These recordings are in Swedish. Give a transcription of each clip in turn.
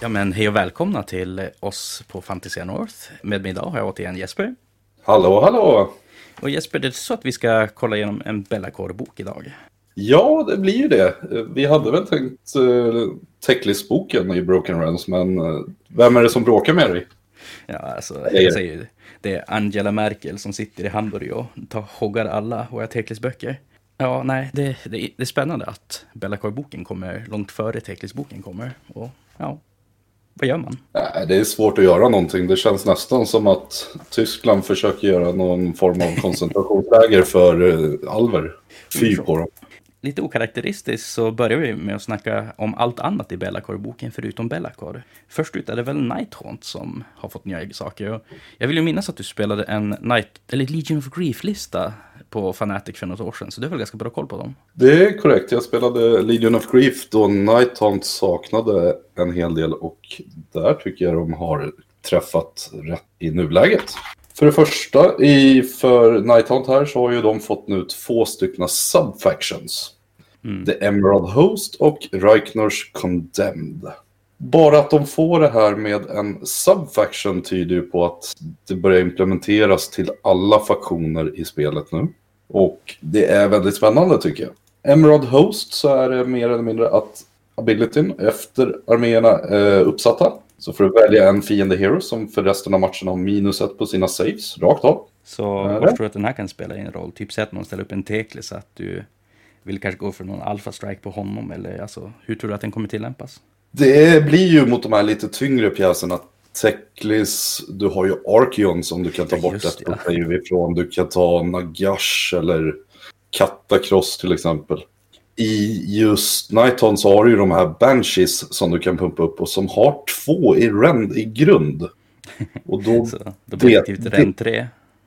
Ja men hej och välkomna till oss på Fantasia North. Med mig idag har jag återigen Jesper. Hallå, hallå! Och Jesper, det är så att vi ska kolla igenom en Bellacore-bok idag. Ja, det blir ju det. Vi hade väl tänkt uh, Techlist-boken i Broken Realms, men uh, vem är det som bråkar med dig? Ja, alltså, jag säger ju det är Angela Merkel som sitter i Hamburg och tar, hoggar alla våra Techlist-böcker. Ja, nej, det, det, det, är spännande att Bellacore-boken kommer långt före Techlist-boken kommer. Och ja, vad gör man? Det är svårt att göra någonting. Det känns nästan som att Tyskland försöker göra någon form av koncentrationsläger för eh, alver. Fy på dem. Lite okaraktäristiskt så börjar vi med att snacka om allt annat i Bellacore-boken förutom Bellacore. Först ut är det väl Nighthaunt som har fått nya saker. Jag vill ju minnas att du spelade en Night, eller Legion of Grief-lista på Fanatic för något år sedan, så du har väl ganska bra koll på dem? Det är korrekt. Jag spelade Legion of Grief då Nighthaunt saknade en hel del och där tycker jag de har träffat rätt i nuläget. För det första, i, för Nighthaunt här så har ju de fått nu två stycken subfactions. Mm. The Emerald Host och Reichners Condemned. Bara att de får det här med en subfaction tyder ju på att det börjar implementeras till alla faktioner i spelet nu. Och det är väldigt spännande tycker jag. Emerald Host så är det mer eller mindre att abilityn efter arméerna är uppsatta. Så får du välja en fiende hero som för resten av matchen har minus ett på sina saves, rakt av. Så vad tror du att den här kan spela in roll? Typ säg att någon ställer upp en tekle så att du vill kanske gå för någon alpha strike på honom eller alltså hur tror du att den kommer tillämpas? Det blir ju mot de här lite tyngre pjäserna. Teklis, du har ju Archeon som du kan ta bort ett ja. ifrån. Du kan ta Nagash eller Katakross till exempel. I just Nighton så har du ju de här Banshees som du kan pumpa upp och som har två i rend i grund. Och då, så, då blir det typ rend 3.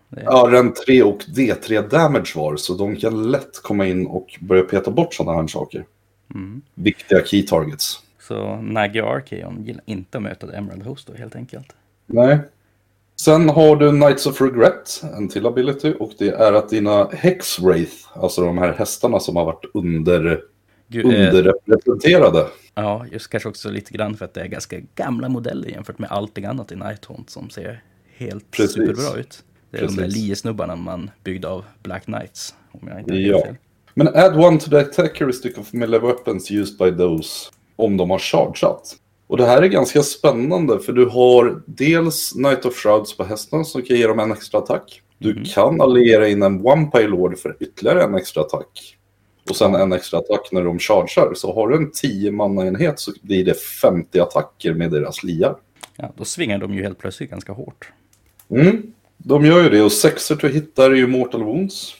Det... Ja, rend 3 och D3 damage var, så de kan lätt komma in och börja peta bort sådana här saker. Mm. Viktiga key targets. Så Nagi Archeon gillar inte att möta The Emerald Host då helt enkelt. Nej. Sen har du Knights of Regret, en till ability, och det är att dina Hexwraith, alltså de här hästarna som har varit under, Gud, eh, underrepresenterade. Eh, ja, just kanske också lite grann för att det är ganska gamla modeller jämfört med allting annat i Nighthaunt som ser helt Precis. superbra ut. Det är Precis. de där liesnubbarna man byggde av Black Knights. Om jag inte ja. Fel. Men add one to the attack characteristic of melee weapons used by those om de har chargeat. Och det här är ganska spännande för du har dels Knight of Shrouds på hästen som kan ge dem en extra attack. Du mm. kan alliera in en One Lord för ytterligare en extra attack. Och sen en extra attack när de chargear. Så har du en 10 enhet så blir det 50 attacker med deras liar. Ja, då svingar de ju helt plötsligt ganska hårt. Mm, de gör ju det och sexer till hittar är ju Mortal Wounds.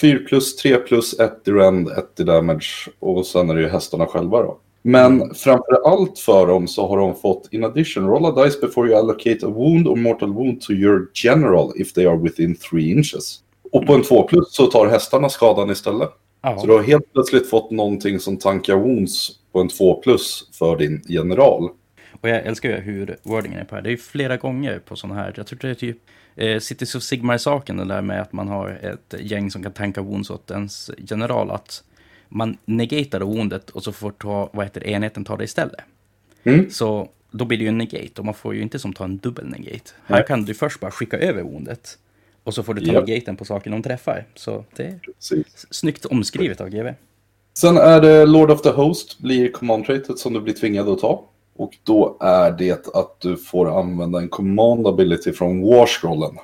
4 plus, 3 plus, 1 i rend, 1 i damage och sen är det ju hästarna själva då. Men framför allt för dem så har de fått in addition roll a dice before you allocate a wound or mortal wound to your general if they are within three inches. Och på en 2 plus så tar hästarna skadan istället. Ja. Så du har helt plötsligt fått någonting som tankar wounds på en 2 plus för din general. Och jag älskar ju hur wordingen är på det här. Det är ju flera gånger på sådana här. Jag tror det är typ eh, Cities of Sigmar-saken, det där med att man har ett gäng som kan tanka wounds åt ens general. Att man negatar woundet och så får ta, vad heter enheten ta det istället. Mm. Så då blir det ju en negate och man får ju inte som ta en dubbel negate. Här kan du först bara skicka över woundet och så får du ta ja. negaten på saken de träffar. Så det är Precis. snyggt omskrivet av GV. Sen är det Lord of the Host blir command traitet som du blir tvingad att ta. Och då är det att du får använda en command ability från Warscrollen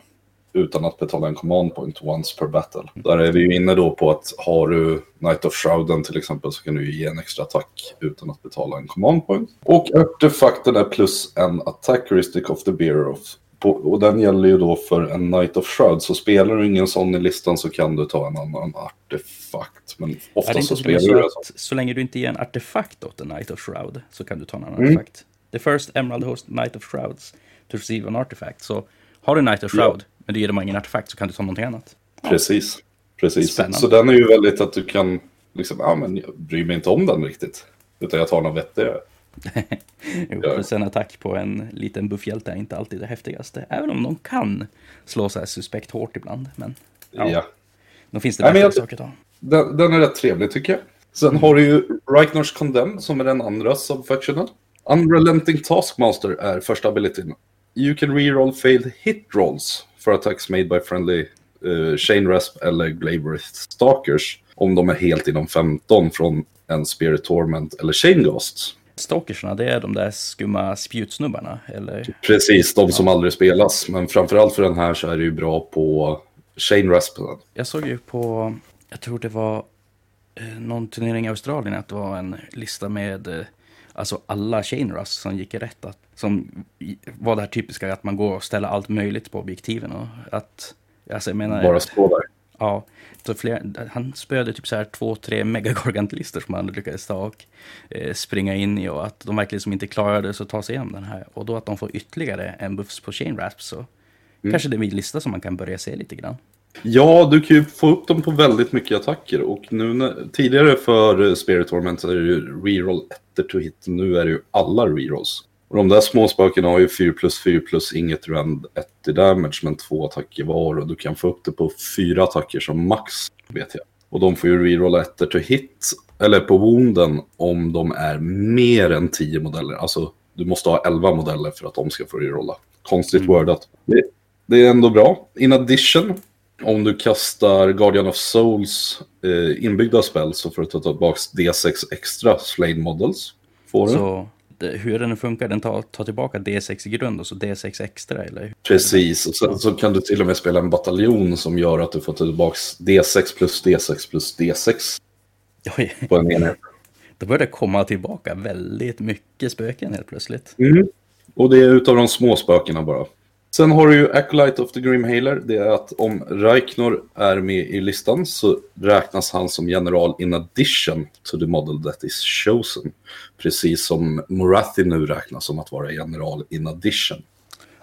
utan att betala en command point once per battle. Där är vi ju inne då på att har du Night of Shrouden till exempel så kan du ge en extra attack utan att betala en command point. Och artefakten är plus en attack heuristic of the bearer of och den gäller ju då för en Night of Shroud. Så spelar du ingen sån i listan så kan du ta en annan artefakt. Men ofta så spelar du det så. Så länge du inte ger en artefakt åt en Night of Shroud så kan du ta en annan mm. artefakt. The first Emerald Host Night of Shrouds to receive an artifact. Så har du Night of Shroud ja. Men du ger dem ingen artefakt så kan du ta någonting annat. Precis. Precis. Spännande. Så den är ju väldigt att du kan, liksom, ja men jag bryr mig inte om den riktigt. Utan jag tar någon vettigare. jo, ja. en attack på en liten buffhjälte är inte alltid det häftigaste. Även om de kan slå så här suspekt hårt ibland. Men ja, ja. då finns det bättre jag, saker att ta. Den, den, är rätt trevlig tycker jag. Sen har du ju Reichners Condemned som är den andra subfactionen. Unrelenting Taskmaster är första abilityn. You can reroll failed hit rolls for attacks made by friendly uh, Chain Rasp eller Glaberith Stalkers om de är helt inom 15 från en Spirit Torment eller Chain Ghost. Stalkersna, det är de där skumma spjutsnubbarna, eller? Precis, de som aldrig spelas. Men framförallt för den här så är det ju bra på Chain Rasp. Jag såg ju på, jag tror det var eh, någon turnering i Australien, att det var en lista med eh, alltså alla chain rust som gick i rätt. Att, som var det här typiska att man går och ställer allt möjligt på objektiven. Och att, alltså jag menar, Bara stå där. Ja, så fler, han spöade typ så här två, tre megagargantlister som han lyckades ta och eh, springa in i och att de verkligen som inte klarade sig att ta sig igenom den här. Och då att de får ytterligare en buffs på Chain Rasp så kanske det är en lista som man kan börja se lite grann. Ja, du kan ju få upp dem på väldigt mycket attacker. Och nu när, tidigare för Spirit Torment så är det ju reroll 1 to hit. Nu är det ju alla rerolls. Och de där små spökena har ju 4 plus 4 plus inget rand 1 i damage men två attacker var. Och du kan få upp det på fyra attacker som max, vet jag. Och de får ju rerolla 1 to hit, eller på wounden, om de är mer än 10 modeller. Alltså, du måste ha 11 modeller för att de ska få rerolla. Konstigt wordat. Det, det är ändå bra. In addition, om du kastar Guardian of Souls eh, inbyggda spel så får du ta tillbaka D6 extra Slain Models. Får du. Så det, hur den funkar, den tar, tar tillbaka D6 i grund och så D6 extra eller? Precis, och sen så kan du till och med spela en bataljon som gör att du får ta tillbaka D6 plus D6 plus D6 Oj, på en enhet. då börjar det komma tillbaka väldigt mycket spöken helt plötsligt. Mm. Och det är utav de små spökena bara. Sen har du ju Acolyte of the Grimhaler. Det är att om Raiknor är med i listan så räknas han som general in addition to the model that is chosen. Precis som Morathi nu räknas som att vara general in addition.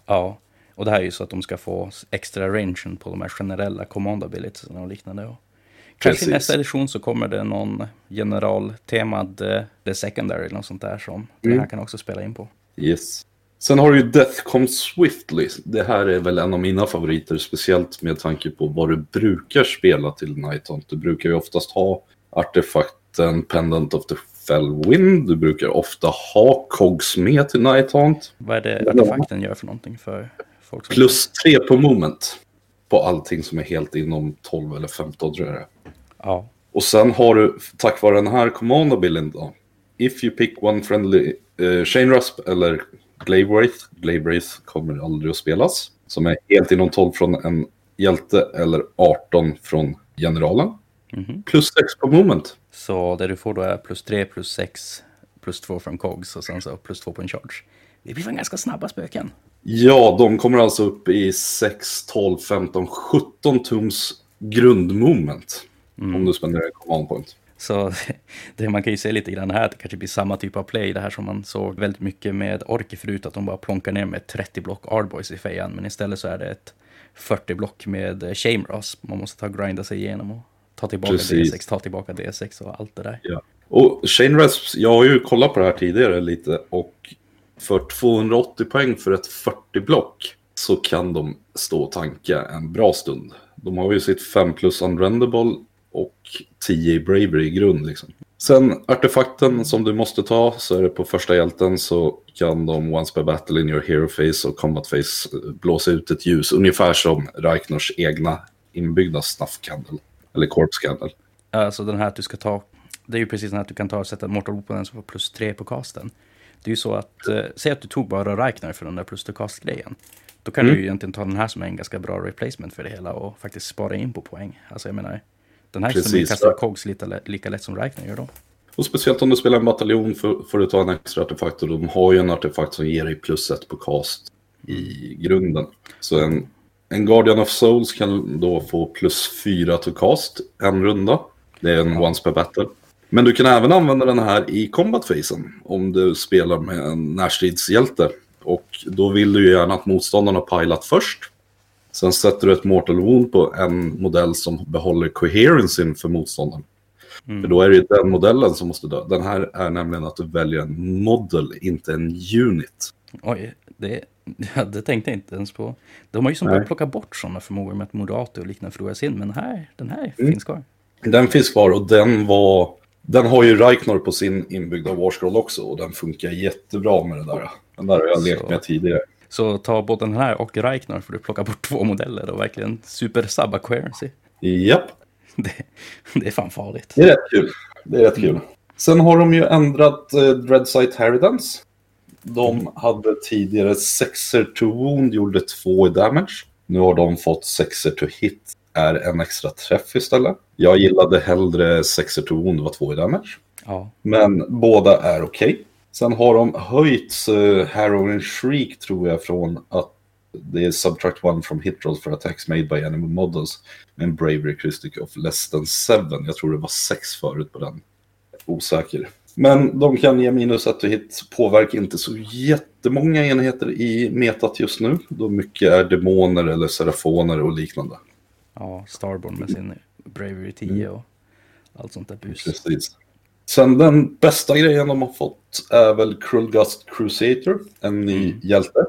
Ja, och det här är ju så att de ska få extra rangen på de här generella command och liknande. Kanske i Precis. nästa edition så kommer det någon generaltemad eh, The Secondary eller något sånt där som den här kan också spela in på. Yes. Sen har du ju Death Comes Swiftly. Det här är väl en av mina favoriter, speciellt med tanke på vad du brukar spela till Night Hunt. Du brukar ju oftast ha artefakten Pendant of the Fell Wind. Du brukar ofta ha Cogs med till Night Hunt. Vad är det artefakten gör för någonting för folk som... Plus tre på moment. På allting som är helt inom 12 eller 15 tror jag det är. Ja, Och sen har du, tack vare den här command abilityn då. If you pick one friendly uh, Shane Rasp eller Glavewraith. Glavewraith kommer aldrig att spelas. Som är helt inom 12 från en hjälte eller 18 från generalen. Mhm. Plus 6 på moment. så det du får då är plus 3, plus 6, plus 2 från Cogs och sen så plus 2 på en charge. Det blir fan ganska snabba spöken. Ja, de kommer alltså upp i 6, 12, 15, 17 tums grundmoment. Om du spenderar en command point. Så det, man kan ju se lite grann här att det kanske blir samma typ av play. Det här som man såg väldigt mycket med Orker förut, att de bara plonkar ner med 30 block Ardboys i fejan. Men istället så är det ett 40 block med Shame Rasp. Man måste ta grinda sig igenom och ta tillbaka Precis. D6, ta tillbaka D6 och allt det där. Ja. Och Shane jag har ju kollat på det här tidigare lite och för 280 poäng för ett 40-block så kan de stå och tanka en bra stund. De har ju sitt 5 plus unrendable och 10 i bravery i grund liksom. Sen artefakten som du måste ta så är det på första hjälten så kan de once per battle in your hero face och combat face eh, blåsa ut ett ljus. Ungefär som Raiknors egna inbyggda snuff candle. Eller corpse candle. Alltså den här att du ska ta, det är ju precis den här att du kan ta och sätta Mortal Opponent som får plus 3 på casten. Det är ju så att, eh, säg att du tog bara Reichner för den där plus 2 cast-grejen. Då kan Mm. du ju egentligen ta den här som är en ganska bra replacement för det hela och faktiskt spara in på poäng. Alltså jag menar, den här Precis. kastar Cogs lika, lika lätt som Reichner gör då. Och speciellt om du spelar en bataljon får, får du ta en extra artefakt och de har ju en artefakt som ger dig plus ett på cast i grunden. Så en, en Guardian of Souls kan då få plus fyra to cast en runda. Det är en once per battle. Men du kan även använda den här i combat-fasen om du spelar med en närstridshjälte. Och då vill du ju gärna att motståndarna har pilat först. Sen sätter du ett mortal wound på en modell som behåller coherencyn för motståndaren. För då är det ju den modellen som måste dö. Den här är nämligen att du väljer en model, inte en unit. Oj, det, det tänkte jag inte ens på. De har ju som börjat plocka bort sådana förmågor med att Moderato och liknande förlorar sin, men här, den här Mm. finns kvar. Den finns kvar och den var Den har ju Reichner på sin inbyggda warscroll också och den funkar jättebra med det där. Den där har jag lekt med tidigare. Så ta både den här och Reichner för du plocka bort två modeller och verkligen super-subba Querency. Japp, Det, det är fan farligt. det är rätt kul. Det är rätt kul. Sen har de ju ändrat eh, Dreadsight Harridans. De hade tidigare sexer to wound, gjorde två i damage. Nu har de fått sexer to hit, är en extra träff istället. Jag gillade hellre sexer to wound, var två i damage. Ja, Men båda är okej. Sen har de höjt uh, Harrowing Shriek tror jag från att det är subtract one from hit rolls for attacks made by enemy models med en bravery christic of less than seven. Jag tror det var sex förut på den. Osäker. Men de kan ge minus ett och hit. Påverkar inte så jättemånga enheter i metat just nu. Då mycket är demoner eller serafoner och liknande. ja Starborn med sin Bravery 10 och allt sånt där bus. Precis. Sen den bästa grejen de har fått är väl Krulgast Crusader, en ny hjälte.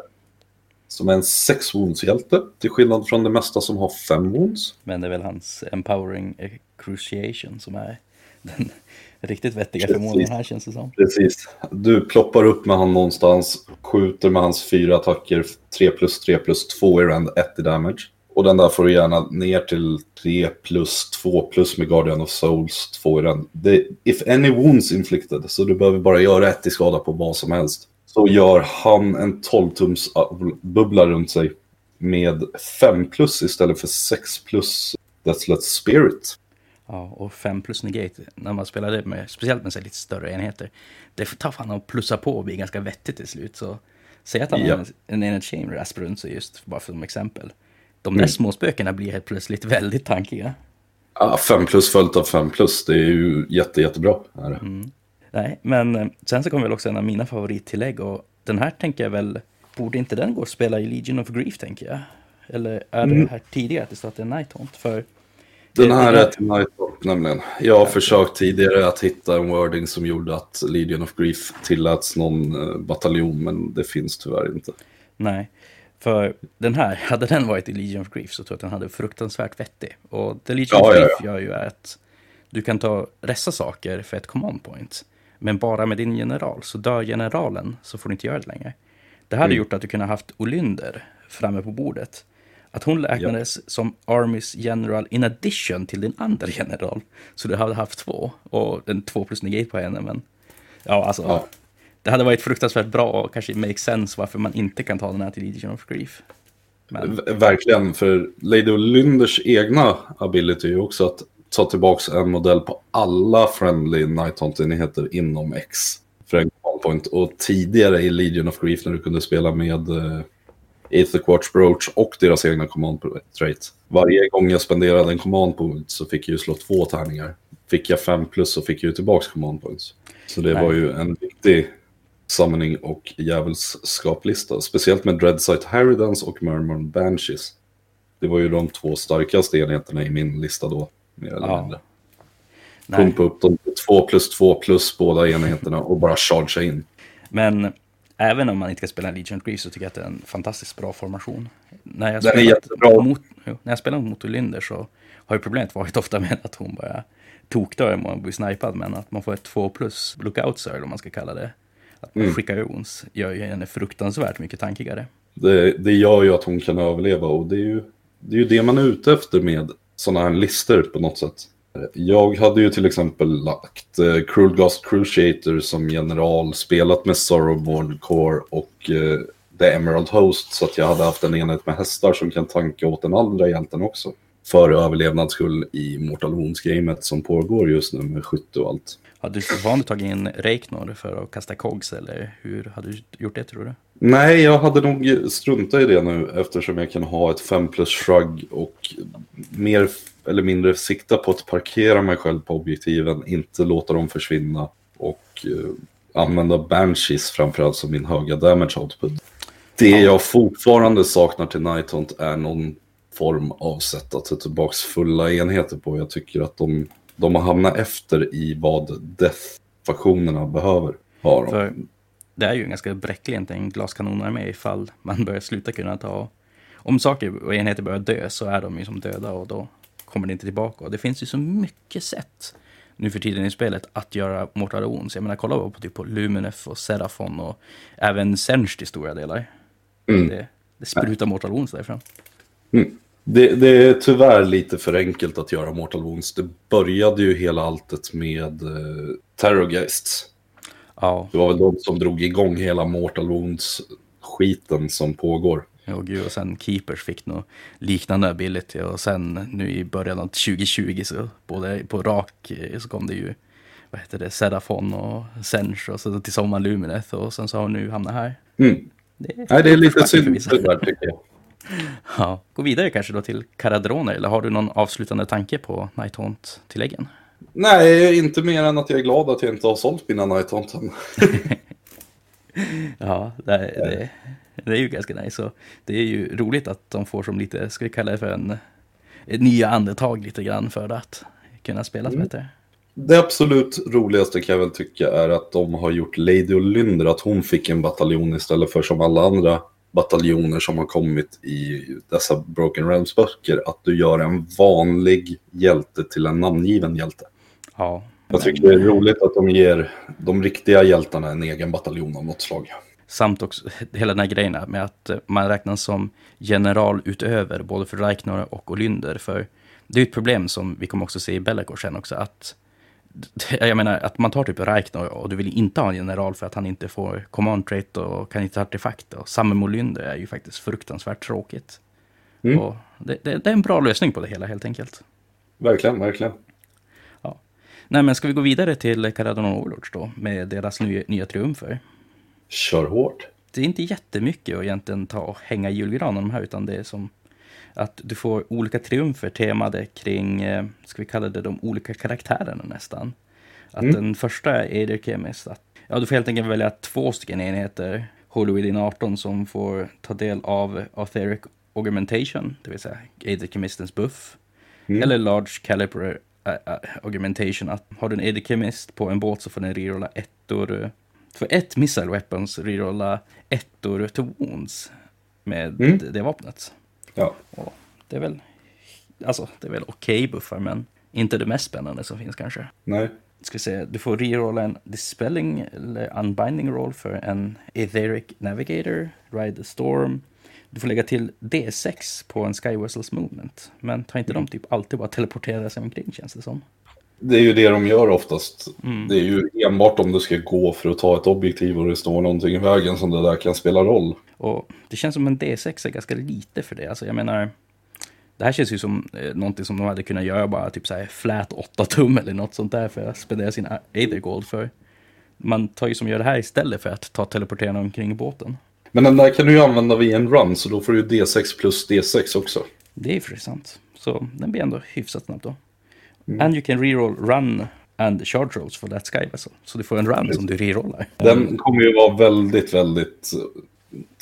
Som är en 6 wounds hjälte, till skillnad från det mesta som har 5 wounds. Men det är väl hans Empowering Cruciation som är den riktigt vettiga Precis. här känns det som. Precis. Du ploppar upp med han någonstans, skjuter med hans fyra attacker, 3 plus 3 plus 2 i rand, 1 i damage. Och den där får du gärna ner till 3 plus 2 plus med Guardian of Souls, 2 i rand. Det, if any wounds inflicted, så du behöver bara göra ett i skada på vad som helst. Så gör han en 12-tums bubbla runt sig med 5 plus istället för 6 plus Deathlet Spirit. Ja, och 5 plus negate, när man spelar det med, speciellt med här lite större enheter, det tar fan att plussa på och bli ganska vettigt till slut. Så säg att han Ja. har en Ened Chamber aspirant, så just bara som exempel. De där Mm. små spökena blir helt plötsligt väldigt tankiga. Ja, 5 plus följt av 5 plus, det är ju jätte, jättebra. Är det. Nej, men eh, sen så kommer väl också en av mina favorittillägg och den här tänker jag väl, borde inte den gå att spela i Legion of Grief tänker jag? Eller är det Mm. här tidigare att det står att det är Nighthaunt? För Den här är till Nighthawk nämligen. Jag har försökt tidigare att hitta en wording som gjorde att Legion of Grief tilläts någon eh, bataljon, men det finns tyvärr inte. Nej, för den här, hade den varit i Legion of Grief så tror jag att den hade fruktansvärt vettig. Och det Legion Ja, of ja, Grief ja. gör ju är att du kan ta resa saker för ett command point, men bara med din general. Så dör generalen så får du inte göra det längre. Det hade Mm. gjort att du kunde haft Olynder framme på bordet. Att hon räknades som Armys general in addition till din andra general. Så du hade haft två, och en två plus negate på henne, men ja, alltså. Ja. Det hade varit fruktansvärt bra och kanske make sense varför man inte kan ta den här till Legion of Grief. Men, Verkligen, för Lady Olynders egna ability är ju också att ta tillbaka en modell på alla friendly Nighthaunt-enheter inom X för en command point. Och tidigare i Legion of Grief när du kunde spela med uh, Aether Quartz Brooch och deras egna command trait. Varje gång jag spenderade en command point så fick jag ju slå två tärningar. Fick jag fem plus så fick jag ju tillbaka command points. Så det Nej. var ju en viktig summoning och djävulskaplista. Speciellt med Dreadsight Harridans och Murmur Banshees. Det var ju de två starkaste enheterna i min lista då. Mer eller Ja. mindre. Pumpa upp dem till 2 plus 2 plus båda enheterna och bara chargea in. Men även om man inte ska spela Legion of Grief så tycker jag att det är en fantastiskt bra formation. När jag spelat jättebra. Mot, jo, när jag spelar mot Olynder så har ju problemet varit ofta med att hon bara tokdör man blir snipad, men att man får ett 2 plus lookout sir, om man ska kalla det. Att man Mm. skickar ons gör ju henne fruktansvärt mycket tankigare. Det, det gör ju att hon kan överleva och det är ju det, är ju det man är ute efter med sådana här listor på något sätt. Jag hade ju till exempel lagt eh, Krulgast Cruciator som general, spelat med Sorrowborn Core och eh, The Emerald Host så att jag hade haft en enhet med hästar som kan tanka åt den andra hjälten också. För överlevnads skull i Mortal Wounds-gamet som pågår just nu med skytte och allt. Hade du fortfarande tagit in Reiknor för att kasta kogs eller hur hade du gjort det tror du? Nej, jag hade nog struntat i det nu eftersom jag kan ha ett 5 plus shrug och mer eller mindre sikta på att parkera mig själv på objektiven, inte låta dem försvinna och eh, använda Banshees framförallt som min höga damage output. Det jag fortfarande saknar till Nighthunt är någon form av sätt att ta tillbaka fulla enheter på. Jag tycker att de, de har hamnat efter i vad Death-faktionerna behöver. Har de. För det är ju en ganska bräcklig egentligen glaskanonarmé ifall man börjar sluta kunna ta... Om saker och enheter börjar dö så är de ju som döda och då kommer det inte tillbaka. Och det finns ju så mycket sätt nu för tiden i spelet att göra Mortal Wounds. Jag menar, kolla på, typ på Luminef och Serafon och även Sench till stora delar. Mm. Det, det sprutar Mortal Wounds därifrån. Mm. Det, det, är tyvärr lite för enkelt att göra Mortal Wounds. Det började ju hela alltet med uh, Terrorgeists. Ja. Det var väl de som drog igång hela Mortal Wounds-skiten som pågår. Ja, gud, och sen Keepers fick nog liknande ability och sen nu i början av 2020 så både på rak eh, så kom det ju vad heter det, Sedafon och Sench och så till sommaren Lumineth och sen så har hon nu hamnat här. Mm. Det är, Nej, det är lite synd tyvärr tycker jag. Ja, gå vidare kanske då till Caradrone eller har du någon avslutande tanke på Nighthaunt-tilläggen? Nej, inte mer än att jag är glad att jag inte har sålt mina Nighthaunt än. Ja, det, det, det är ju ganska nice. Och det är ju roligt att de får som lite, ska vi kalla det för en, ett nya andetag lite grann för att kunna spela Mm. bättre. Det absolut roligaste kan jag väl tycka är att de har gjort Lady Olynder, att hon fick en bataljon istället för som alla andra bataljoner som har kommit i dessa Broken Realms-böcker, att du gör en vanlig hjälte till en namngiven hjälte. Ja, Jag tycker det är roligt att de ger de riktiga hjältarna en egen bataljon av något slag. Samt också hela den här grejen med att eh, man räknas som general utöver både för Reiknor och Olynder. För det är ett problem som vi kommer också se i Bellacore sen också. Att, jag menar att man tar typ Reiknor och du vill inte ha en general för att han inte får command trait och kan inte artefakt. Och samma med Olynder är ju faktiskt fruktansvärt tråkigt. Mm. Och det, det, det är en bra lösning på det hela helt enkelt. Verkligen, verkligen. Nej men ska vi gå vidare till Caradon Overlords då med deras nya, nya triumfer? Kör hårt. det är inte jättemycket att egentligen ta och hänga i julgranen de här, utan det är som att du får olika triumfer temade kring, eh, ska vi kalla det de olika karaktärerna nästan. Att Mm. den första är Ader Chemist. Att, ja, du får helt enkelt välja två stycken enheter, Holy Within 18, som får ta del av Autheric Augmentation, det vill säga Ader Chemistens buff. Mm. Eller Large Caliber äh, äh, Augmentation, att har du en Ader Chemist på en båt så får den rerolla ettor. För ett Missile Weapons rerolla ettor to wounds med Mm. det vapnet. Ja. Och det är väl, alltså det är väl okej buffar, men inte det mest spännande som finns kanske. Nej. Ska se, du får rerolla en Dispelling eller Unbinding roll för en Etheric Navigator, Ride the Storm. Du får lägga till D6 på en Sky Vessels Movement. Men tar inte de typ alltid bara teleportera sig omkring känns det som. Det är ju det de gör oftast. Mm. Det är ju enbart om du ska gå för att ta ett objektiv och det står någonting i vägen som det där kan spela roll. Och det känns som en D6 är ganska lite för det. Alltså jag menar, det här känns ju som eh, någonting som de hade kunnat göra bara typ så här flat 8 tum eller något sånt där för att spendera sin Aether Gold för. Man tar ju som gör det här istället för att ta teleporterarna omkring båten. Men den där kan du ju använda vid en run, så då får du D6 plus D6 också. Det är ju sant. Så den blir ändå hyfsat snabbt då. And you can reroll run and charge rolls for that sky vessel. Så du får en run som du rerollar. Den kommer ju vara väldigt, väldigt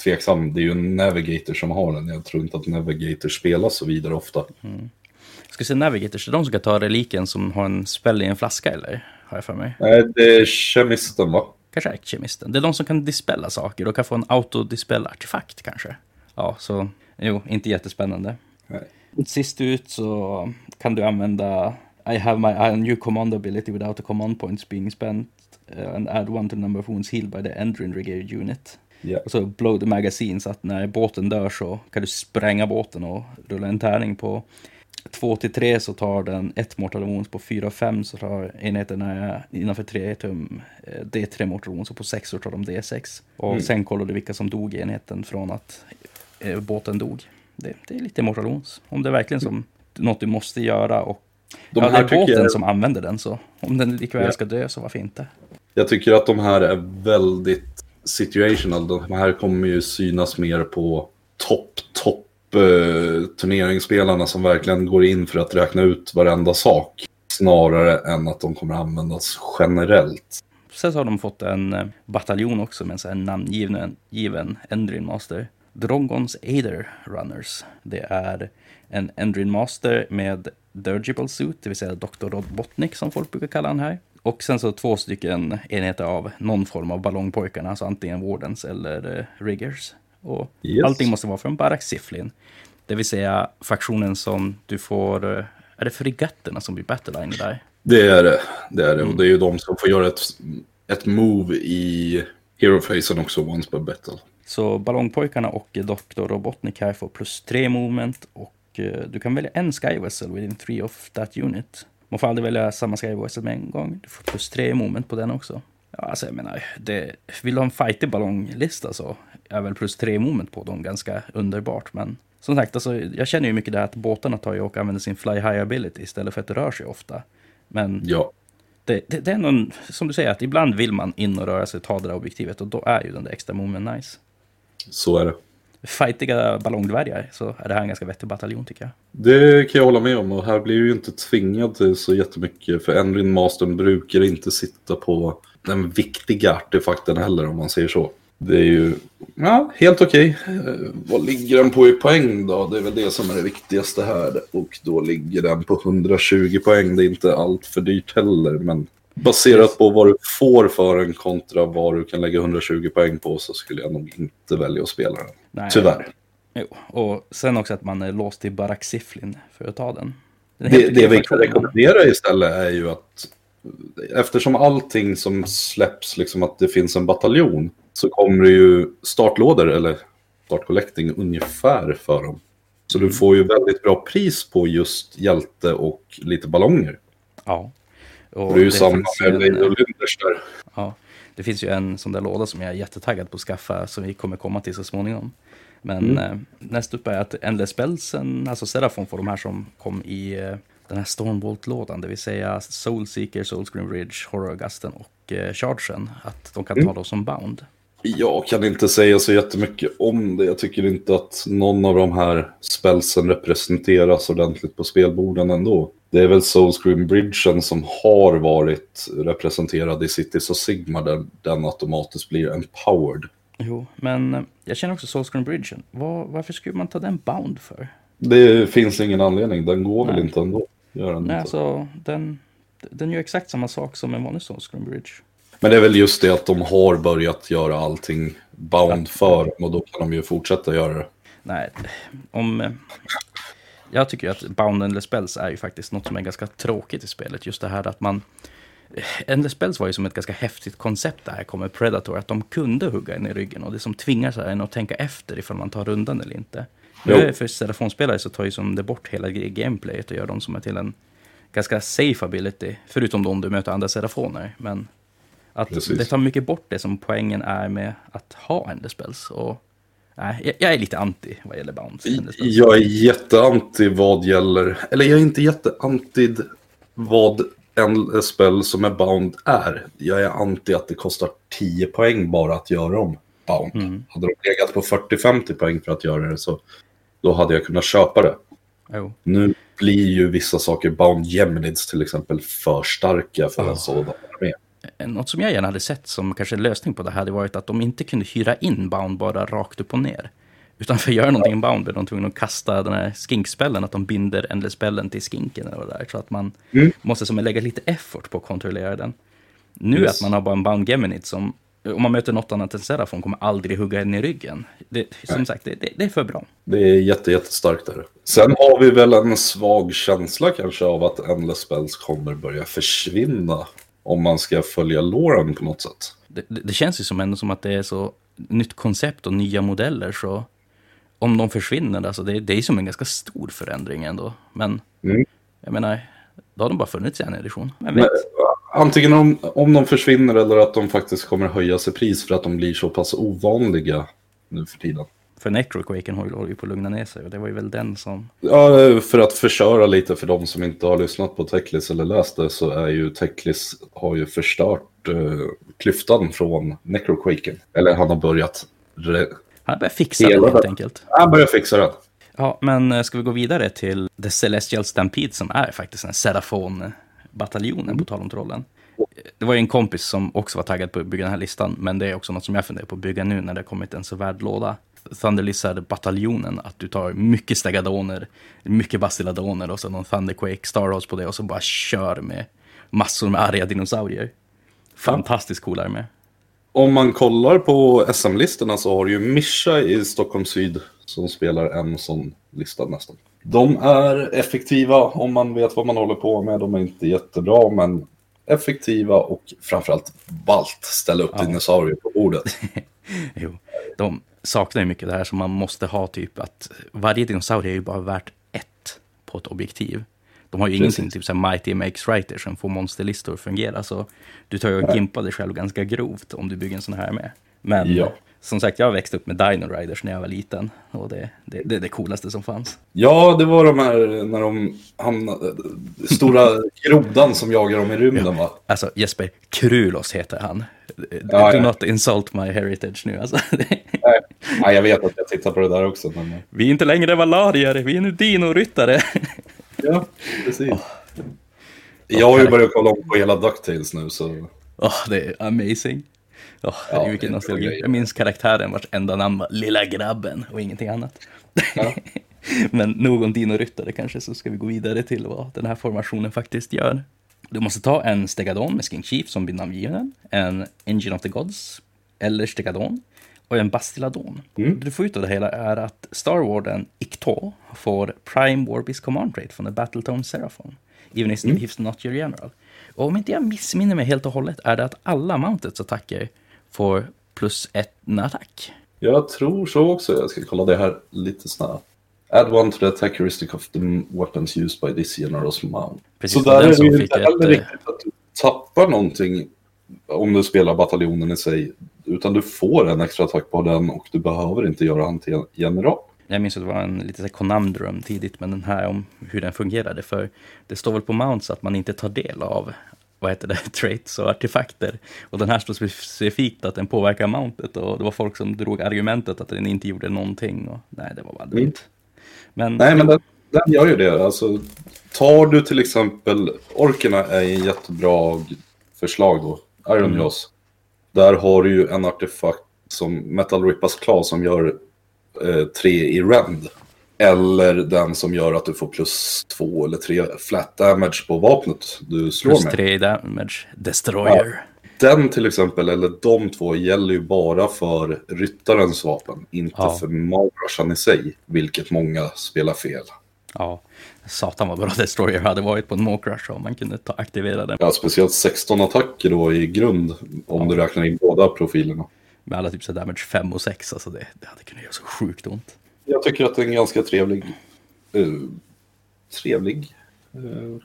tveksam. Det är ju en Navigator som har den. Jag tror inte att Navigator spelas så vidare ofta. Ska vi se Navigators, är de som ska ta reliken som har en spell i en flaska eller? Har jag för mig. Nej, det är kemisten va? Kanske är kemisten. Det är de som kan dispella saker och kan få en autodispell-artefakt kanske. Ja, så jo, inte jättespännande. Nej. Sist ut så kan du använda I have my a new command ability without a command points being spent uh, and add one to the number of wounds healed by the Endrin Brigade unit. Ja. Och så blow the magazine så att när båten dör så kan du spränga båten och rulla en tärning på 2 till 3 så tar den ett mortal wounds, på 4 och 5 så tar enheterna innanför 3 tum eh, D3 mortal wounds och på 6 så tar de D6. Och Mm. sen kollar du vilka som dog i enheten från att eh, båten dog. Det, det är lite mortal wounds. Om det är verkligen som något du måste göra och De ja, det är båten jag, som använder den så om den likväl Ja. ska dö så varför inte? jag tycker att de här är väldigt situational. De här kommer ju synas mer på topp, topp eh, turneringsspelarna som verkligen går in för att räkna ut varenda sak. Snarare än att de kommer användas generellt. Sen så har de fått en eh, bataljon också med en sån här namngiven given Endrin Master. Drongons Aether Runners. Det är en Endrin Master med Dirigible Suit, det vill säga Dr. Rodbotnik som folk brukar kalla han här. Och sen så två stycken enheter av någon form av ballongpojkarna, alltså antingen Wardens eller eh, Riggers. Och Yes. allting måste vara från Barak Siflin. Det vill säga faktionen som du får, eh, är det fregatterna som blir battleline där? Det är det. Det är det. Och det är ju de som får göra ett, ett move i Hero-facen också, once per battle. Så Ballongpojkarna och Dr. Robotnik här får plus tre movement och du kan välja en Sky Vessel within three of that unit. Man får aldrig välja samma Sky Vessel med en gång. Du får plus tre movement på den också. Ja, alltså jag menar, det, vill du ha en fightig ballonglista så är väl plus tre moment på dem ganska underbart. Men som sagt, alltså, jag känner ju mycket det att båtarna tar ju och använder sin fly high ability istället för att det rör sig ofta. Men Ja, det, det, det är någon, som du säger, att ibland vill man in och röra sig ta det där objektivet och då är ju den där extra moven nice. så är det. Fightiga ballongdvärgar så är det här en ganska vettig bataljon tycker jag. Det kan jag hålla med om och här blir ju inte tvingad till så jättemycket för Enrin Mastern brukar inte sitta på den viktiga artefakten heller om man säger så. Det är ju ja, helt okej. Okay. vad ligger den på i poäng då? Det är väl det som är det viktigaste här. Och då ligger den på 120 poäng. Det är inte allt för dyrt heller. Men baserat på vad du får för en kontra vad du kan lägga 120 poäng på så skulle jag nog inte välja att spela den. Nej. Tyvärr. Jo, och sen också att man är låst till Barak Siflin för att ta den. Den Det, det vi kan rekommendera istället är ju att eftersom allting som släpps, liksom att det finns en bataljon, så kommer det ju startlådor eller startcollecting ungefär för dem. Så Mm. du får ju väldigt bra pris på just hjälte och lite ballonger. Ja. Och det är ju samma med Lady Olynders där. Ja, det finns ju en sån där låda som jag är jättetaggad på att skaffa som vi kommer komma till så småningom. Men eh, näst upp är att Endless Spellsen, alltså Serafon får de här som kom i eh, den här Stormbolt-lådan, det vill säga Soulseeker, Soulscream Ridge, Augusten och eh, Chargen, att de kan ta dem som bound. Jag kan inte säga så jättemycket om det. Jag tycker inte att någon av de här spelsen representeras ordentligt på spelborden ändå. Det är väl Soulscream Bridgen som har varit representerad i Cities och Sigmar där den automatiskt blir empowered. Jo, men eh, jag känner också Soulscream Bridgen. Var, varför skulle man ta den bound för? Det finns ingen anledning, den går väl Nej. inte ändå. Gör den Nej, inte. alltså den, den gör exakt samma sak som en vanlig Soulscream Bridge. Men det är väl just det att de har börjat göra allting bound för och då kan de ju fortsätta göra det. Nej, om... eh, Jag tycker ju att Bound Endless Spells är ju faktiskt något som är ganska tråkigt i spelet. Just det här att man... eh, Endless Spells var ju som ett ganska häftigt koncept där kommer Predator, att de kunde hugga en i ryggen och det som tvingar sig en att tänka efter ifall man tar rundan eller inte. Nu för telefonspelare så tar ju som det bort hela gameplayet och gör dem som är till en ganska safe ability, förutom då om du möter andra serafoner. Men att Precis. det tar mycket bort det som poängen är med att ha Endless Spells. Och, nej, jag, är lite anti vad gäller Spells. Jag är jätteanti vad gäller, eller jag är inte jätteanti vad en spel som är bound är. Jag är anti att det kostar 10 poäng bara att göra dem bound. Mm. Hade de legat på 40-50 poäng för att göra det så då hade jag kunnat köpa det. Jo. Nu blir ju vissa saker bound geminids till exempel för starka för Ja. en sådan armé. Något som jag gärna hade sett som kanske en lösning på det här hade varit att de inte kunde hyra in Bound bara rakt upp och ner. Utan för att göra någonting i Bound blev de tvungna att kasta den här skinkspellen, att de binder Endless-spellen till skinken eller vad det är. Så att man Mm. måste som lägga lite effort på att kontrollera den. Nu Yes. att man har bara en Bound Geminid som, om man möter något annat än Serafon, kommer aldrig hugga en i ryggen. Det, som Nej. sagt, det, det, det är för bra. Det är jätte, jättestarkt där. Sen har vi väl en svag känsla kanske av att Endless Spells kommer börja försvinna. Om man ska följa Lauren på något sätt. det, det känns ju som ändå som att det är så nytt koncept och nya modeller så om de försvinner, alltså det, det är som en ganska stor förändring ändå. Men Mm. jag menar, då har de bara funnits i en edition. Men, vet. antingen om, om de försvinner eller att de faktiskt kommer höja sig pris för att de blir så pass ovanliga nu för tiden. För Necroquaken håller ju på att lugna ner sig och det var ju väl den som... Ja, för att förköra lite för de som inte har lyssnat på Techlis eller läst det så är ju Techlis har ju förstört eh, klyftan från Necroquaken. Eller han har börjat re- Han börjar fixa det helt enkelt. han börjar fixa den. Ja, men eh, ska vi gå vidare till The Celestial Stampede som är faktiskt en Serafon-bataljonen på tal om trollen. Det var ju en kompis som också var taggad på att bygga den här listan, men det är också något som jag funderar på att bygga nu när det har kommit en så värd låda. Thunder Lizard-bataljonen, att du tar mycket Stegadoner, mycket Basiladoner och så någon Thunderquake Starhouse på det och så bara kör med massor med arga dinosaurier. Fantastiskt cool armé. Om man kollar på SM-listorna så har du ju Mischa i Stockholm Syd som spelar en sån lista nästan. De är effektiva om man vet vad man håller på med. De är inte jättebra, men effektiva och framförallt ballt ställa upp Ja. dinosaurier på bordet. Jo, de saknar ju mycket det här som man måste ha typ att varje dinosaurie är ju bara värt ett på ett objektiv. De har ju Precis. ingenting typ så här Mighty Makes Writer som får monsterlistor att fungera. Så du tar ju och gimpar dig själv ganska grovt om du bygger en sån här med. Men Ja. som sagt, jag växte upp med Dino Riders när jag var liten. Och det, det, det är det coolaste som fanns. Ja, det var de här när de hamnade, stora grodan som jagar dem i rymden va? Alltså Jesper, Krulos heter han. Ja, Do ja. not insult my heritage nu alltså. Nej, nej, jag vet att jag tittar på det där också. Men... vi är inte längre valarier, vi är nu dinoryttare. Ja, precis. Jag har ju börjat kolla om på hela DuckTales nu så... Åh, det är amazing. Åh, Ja, vilken nostalgi. Jag minns karaktären vars enda namn var Lilla grabben och ingenting annat. Ja. Men nog om Dino Ryttare kanske, så ska vi gå vidare till vad den här formationen faktiskt gör. Du måste ta en Stegadon med Skink Chief som blir namngiven, en Engine of the Gods, eller Stegadon, och en Bastiladon. Mm. Det du får ut av det hela är att Star Warden Ikto får Prime Warbeast Command Trait från The Battletone Seraphon, even if he's not your general. Och om inte jag missminner mig helt och hållet är det att alla Mounteds attacker får plus ett attack. Jag tror så också. Jag ska kolla det här lite snabbt. Add one to the attack heuristic of the weapons used by this general's mount. Precis, så där är det ju inte ett, heller eh, riktigt att du tappar någonting om du spelar bataljonen i sig. Utan du får en extra attack på den och du behöver inte göra han till en general. Jag minns att det var en lite conundrum tidigt med den här om hur den fungerade. För det står väl på Mounts att man inte tar del av vad heter det, traits och artefakter. Och den här står specifikt att den påverkar mountet och det var folk som drog argumentet att den inte gjorde någonting. Och, nej, det var bara dumt. Men, Nej, men den, den gör ju det. Alltså, tar du till exempel... Orkerna är en jättebra förslag då. Iron Mm. Jaws. Där har du ju en artefakt som Metal Rippas Claw som gör eh, tre i rend. Eller den som gör att du får plus två eller tre flat damage på vapnet du slår plus med. tre damage, destroyer. Den till exempel, eller de två, gäller ju bara för ryttarens vapen. Inte Ja. för Magrashan i sig, vilket många spelar fel. Ja, satan vad bra destroyer hade varit på en Mokrush om man kunde ta, aktivera den. Ja, speciellt 16 attacker då i grund, om du räknar in båda profilerna. Med alla typ så damage 5 och 6, alltså det, det hade kunnat göra så sjukt ont. Jag tycker att det är en ganska trevlig... eh, trevlig... Uh,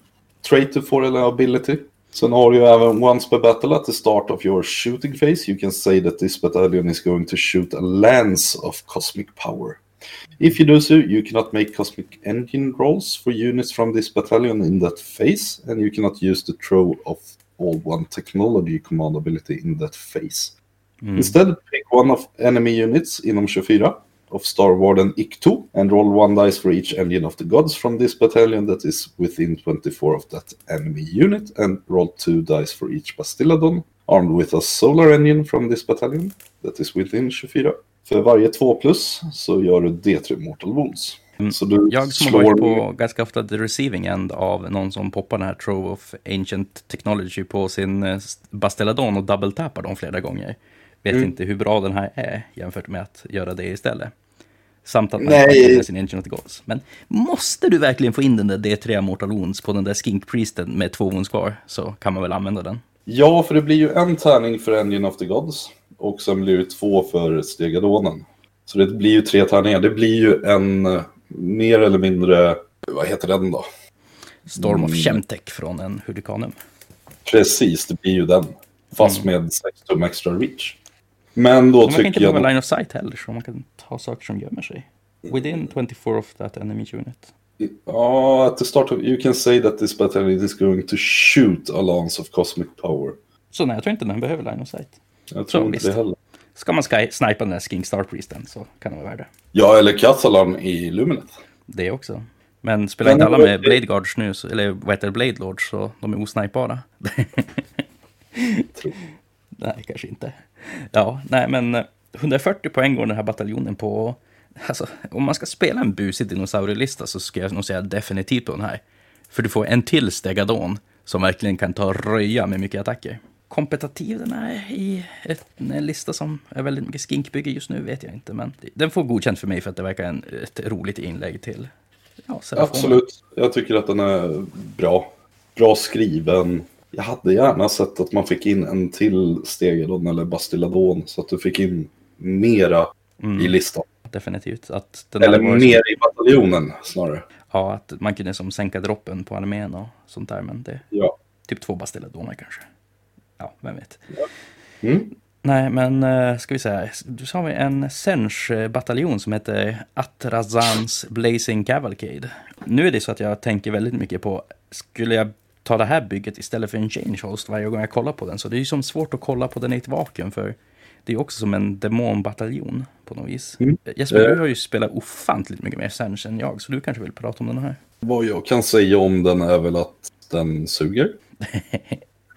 trait du får eller ability. Sen har du ju även once per battle at the start of your shooting phase you can say that this battalion is going to shoot a lance of cosmic power. If you do so, you cannot make cosmic engine rolls for units from this battalion in that phase, and you cannot use the throw of all one technology command ability in that phase. Mm. Instead, pick one of enemy units inom 24 of Star Warden IK2 and roll one dice for each engine of the gods from this battalion that is within 24 of that enemy unit and roll two dice for each Bastiladon armed with a solar engine from this battalion that is within 24. För varje 2 plus så gör du D3 Mortal Wounds. Du Jag som har slår varit på ganska ofta the receiving end av någon som poppar den här Trove of Ancient Technology på sin eh, Basteladon och double-tappar dem flera gånger. Vet Mm. inte hur bra den här är jämfört med att göra det istället. Samt att man Nej. sin Ancient of the Gods. Men måste du verkligen få in den där D3 Mortal Wounds på den där Skink Priesten med två wounds kvar så kan man väl använda den. Ja, för det blir ju en tärning för Engine of the Gods. Och sen blir det två för Stegadonen. Så det blir ju tre tärningar. Det blir ju en eh, mer eller mindre... Vad heter den då? Storm of Mm. Chemtech från en Hurricanum. Precis, det blir ju den. Fast med 6 tum extra reach. Men då Man kan inte tycker jag... behöva line of sight heller, så man kan ta saker som gömmer sig. Within 24 of that enemy unit. Ja, at the start of... You can say that this battalion is going to shoot a lance of cosmic power. Så nej, jag tror inte den behöver line of sight. Jag tror Så, inte visst. det heller. Ska man sky- snipa den där Skink Star Priesten så kan det vara värd det. Ja, eller Catalan i Luminet. Det också. Men spelar inte alla med Blade Guards nu, så, eller vad heter Blade Lords, så de är osnipbara. nej, kanske inte. Ja, nej men eh, 140 poäng går den här bataljonen på. Alltså, om man ska spela en busig dinosaurielista så ska jag nog säga definitivt på den här. För du får en till Stegadon som verkligen kan ta röja med mycket attacker. Kompetativ den är i ett, en lista som är väldigt mycket skinkbygge just nu vet jag inte. Men den får godkänt för mig för att det verkar en, ett roligt inlägg till ja, Absolut. Jag tycker att den är bra. Bra skriven. Jag hade gärna sett att man fick in en till Stegadon eller Bastilladon så att du fick in mera Mm. i listan. Definitivt. Att Eller mer i bataljonen snarare. Ja, att man kunde som sänka droppen på armén och sånt där. Men det Ja. typ två bastilladoner kanske. Ja, vem vet. Mm. Nej, men eh, ska vi säga. Du sa vi en Sench-bataljon som heter Atrazans Blazing Cavalcade. Nu är det så att jag tänker väldigt mycket på, skulle jag ta det här bygget istället för en change host varje gång jag kollar på den? Så det är ju som svårt att kolla på den i ett vakuum för det är också som en demonbataljon på något vis. Mm. Jesper, du Eh. har ju spelat ofantligt mycket mer Sench än jag, så du kanske vill prata om den här? Vad jag kan säga om den är väl att den suger.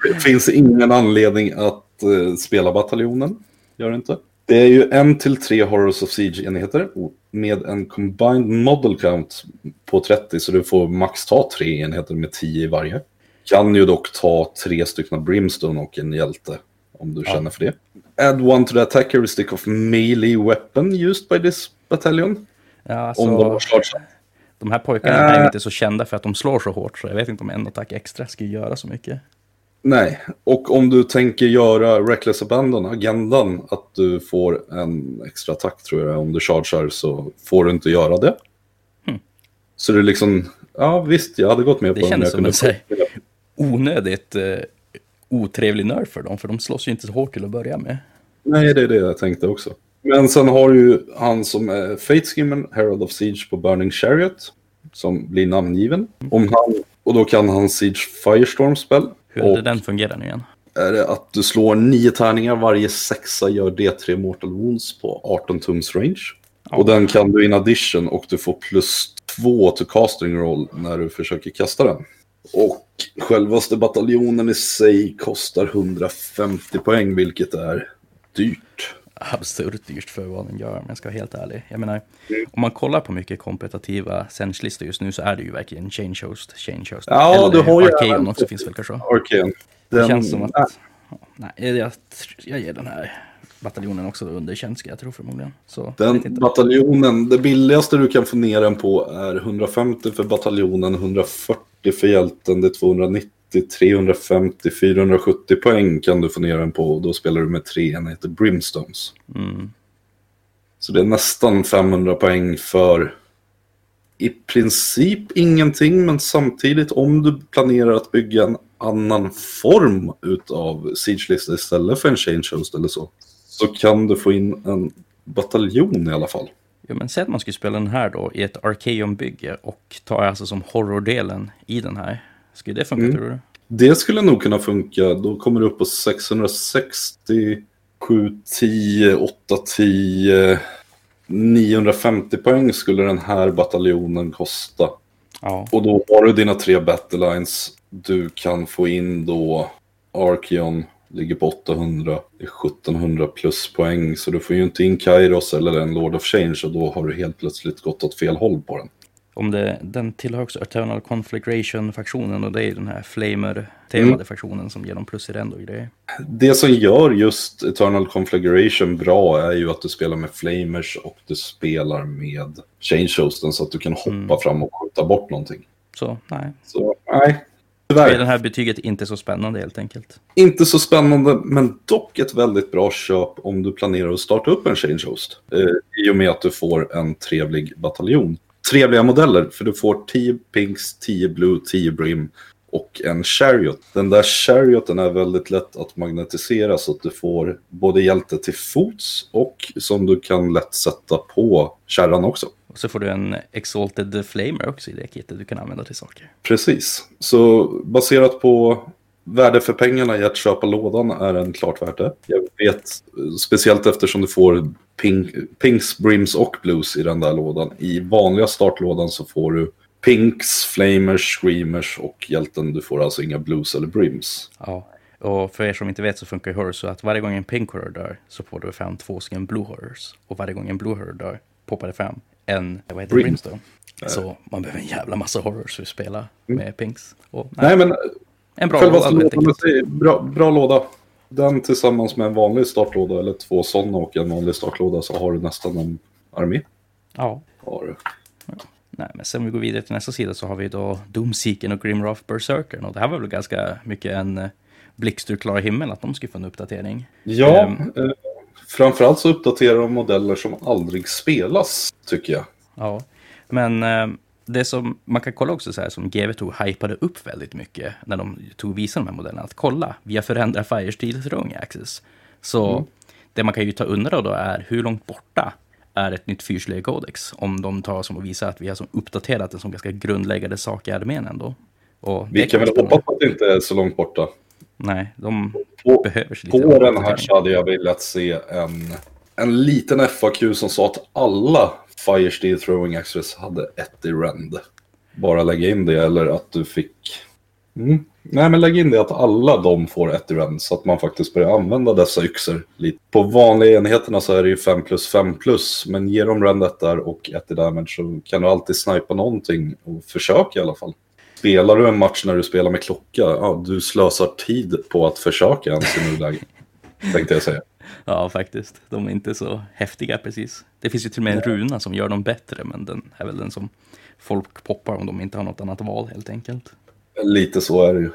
Det finns ingen anledning att eh, spela bataljonen. Gör det inte. Det är ju en till tre Horrors of Siege-enheter med en combined model count på 30 så du får max ta tre enheter med 10 i varje. Kan ju dock ta tre stycken Brimstone och en hjälte om du Ja. känner för det. Add one to the attack heuristic of melee weapon used by this battalion. Ja, alltså, Om de har charge. de här pojkarna är ju Äh. inte så kända för att de slår så hårt, så jag vet inte om en attack extra ska göra så mycket. Nej, och om du tänker göra Reckless Abandon, agendan, att du får en extra attack tror jag, om du chargear så får du inte göra det. Hmm. Så det är liksom, ja visst, jag hade gått med Det på det. känns jag som en Onödigt eh, otrevlig nerf för dem, för de slåss ju inte så hårt till att börja med. Nej, det är det jag tänkte också. Men sen har ju han som är Fate Skimmer, Herald of Siege på Burning Chariot, som blir namngiven. Om han, och då kan han Siege Firestorm spel. Hur Och den fungerar nu igen? är det att du slår nio tärningar, varje sexa gör D3 Mortal Wounds på 18 tums range. Och den kan du in addition och du får plus två till casting roll när du försöker kasta den. Och självaste bataljonen i sig kostar 150 poäng, vilket är dyrt. Absurt dyrt för vad den gör, om jag ska vara helt ärlig. Jag menar, om man kollar på mycket kompetitiva Sench-listor just nu så är det ju verkligen Change Host, Change Host. Ja, Eller du har ju Archaeon även- också finns väl kanske. Det Den, känns som att... nej, jag, jag ger den här bataljonen också underkänt ska jag tro förmodligen. Så, Den bataljonen, det billigaste du kan få ner den på är 150 för bataljonen, 140 för hjälten, det är 290, 350, 470 poäng kan du få ner den på och då spelar du med tre enheter Brimstones. Mm. Så det är nästan 500 poäng för i princip ingenting, men samtidigt om du planerar att bygga en annan form utav Siege-lista istället för en Change Host eller så, så kan du få in en bataljon i alla fall. Jo, men säg att man skulle spela den här då i ett Archeon-bygge och ta alltså som horror-delen i den här. Skulle det funka Mm. tror du? Det skulle nog kunna funka. Då kommer du upp på 660, 7, 10, 8, 10, 950 poäng skulle den här bataljonen kosta. Ja. Och då har du dina tre battle lines. Du kan få in då Archeon, ligger på 800, det är 1700 plus poäng. Så du får ju inte in Kairos eller en Lord of Change och då har du helt plötsligt gått åt fel håll på den. Om det, den tillhör också Eternal Conflagration-faktionen och det är den här Flamer-temade Mm. faktionen som ger dem plus i rend och grejer. Det som gör just Eternal Conflagration bra är ju att du spelar med Flamers och du spelar med Change Hosten så att du kan hoppa Mm. fram och skjuta bort någonting. Så nej, Så nej, är tyvärr. det här betyget inte så spännande helt enkelt. Inte så spännande, men dock ett väldigt bra köp om du planerar att starta upp en Change Host. Eh, I och med att du får en trevlig bataljon. Trevliga modeller, för du får 10 Pinks, 10 Blue, 10 Brim och en Chariot. Den där Charioten är väldigt lätt att magnetisera så att du får både hjälte till fots och som du kan lätt sätta på kärran också. Och så får du en Exalted Flamer också i det kittet du kan använda till saker. Precis. Så baserat på värde för pengarna i att köpa lådan är den klart värt det. Jag vet, speciellt eftersom du får pink, pinks, brims och blues i den där lådan. I vanliga startlådan så får du pinks, flamers, screamers och hjälten. Du får alltså inga blues eller brims. Ja. Och för er som inte vet så funkar Horror så att varje gång en Pink Horror dör så får du fram två stycken Blue Horrors. Och varje gång en Blue Horror dör poppar det fram en, vad heter Brim. Brimstone. Så man behöver en jävla massa Horrors för att spela med Pinks. Och, nej, Nej, men en bra låda lådan, bra, bra låda. Den tillsammans med en vanlig startlåda eller två sådana och en vanlig startlåda så har du nästan en armé. Ja. Har du. Nej, men sen vi går vidare till nästa sida så har vi då Doomseekern och Grimroth Berserkern. Och det här var väl ganska mycket en eh, blixt ur klara himmel att de skulle få en uppdatering. Ja, Ehm. Framförallt så uppdaterar de modeller som aldrig spelas, tycker jag. Ja, men eh, det som man kan kolla också så här som GV2 hypade upp väldigt mycket när de tog visade de här modellerna. Att kolla, vi har förändrat Firesteel Throwing Axis. Så det man kan ju ta undra då är hur långt borta är ett nytt fyrslayer-kodex? Om de tar som och visar att vi har som uppdaterat en som ganska grundläggande sak i armén ändå. Och Vi kan väl hoppas att det inte är så långt borta. Nej, de På, behöver sig lite på den här så hade jag velat se en, en liten FAQ som sa att alla Firesteel Throwing Axis hade ett i rend. Bara lägga in det eller att du fick... Mm. Nej, men lägg in det att alla de får ett i rend så att man faktiskt börjar använda dessa yxor. Lite. På vanliga enheterna så är det ju 5 plus 5 plus, men ger de rendet där och ett i damage så kan du alltid snipa någonting och försöka i alla fall. Spelar du en match när du spelar med klocka, ja, du slösar tid på att försöka ens i nuläget. tänkte jag säga. Ja, faktiskt. De är inte så häftiga precis. Det finns ju till och med en runa som gör dem bättre, men den är väl den som folk poppar om de inte har något annat val helt enkelt. Lite så är det ju.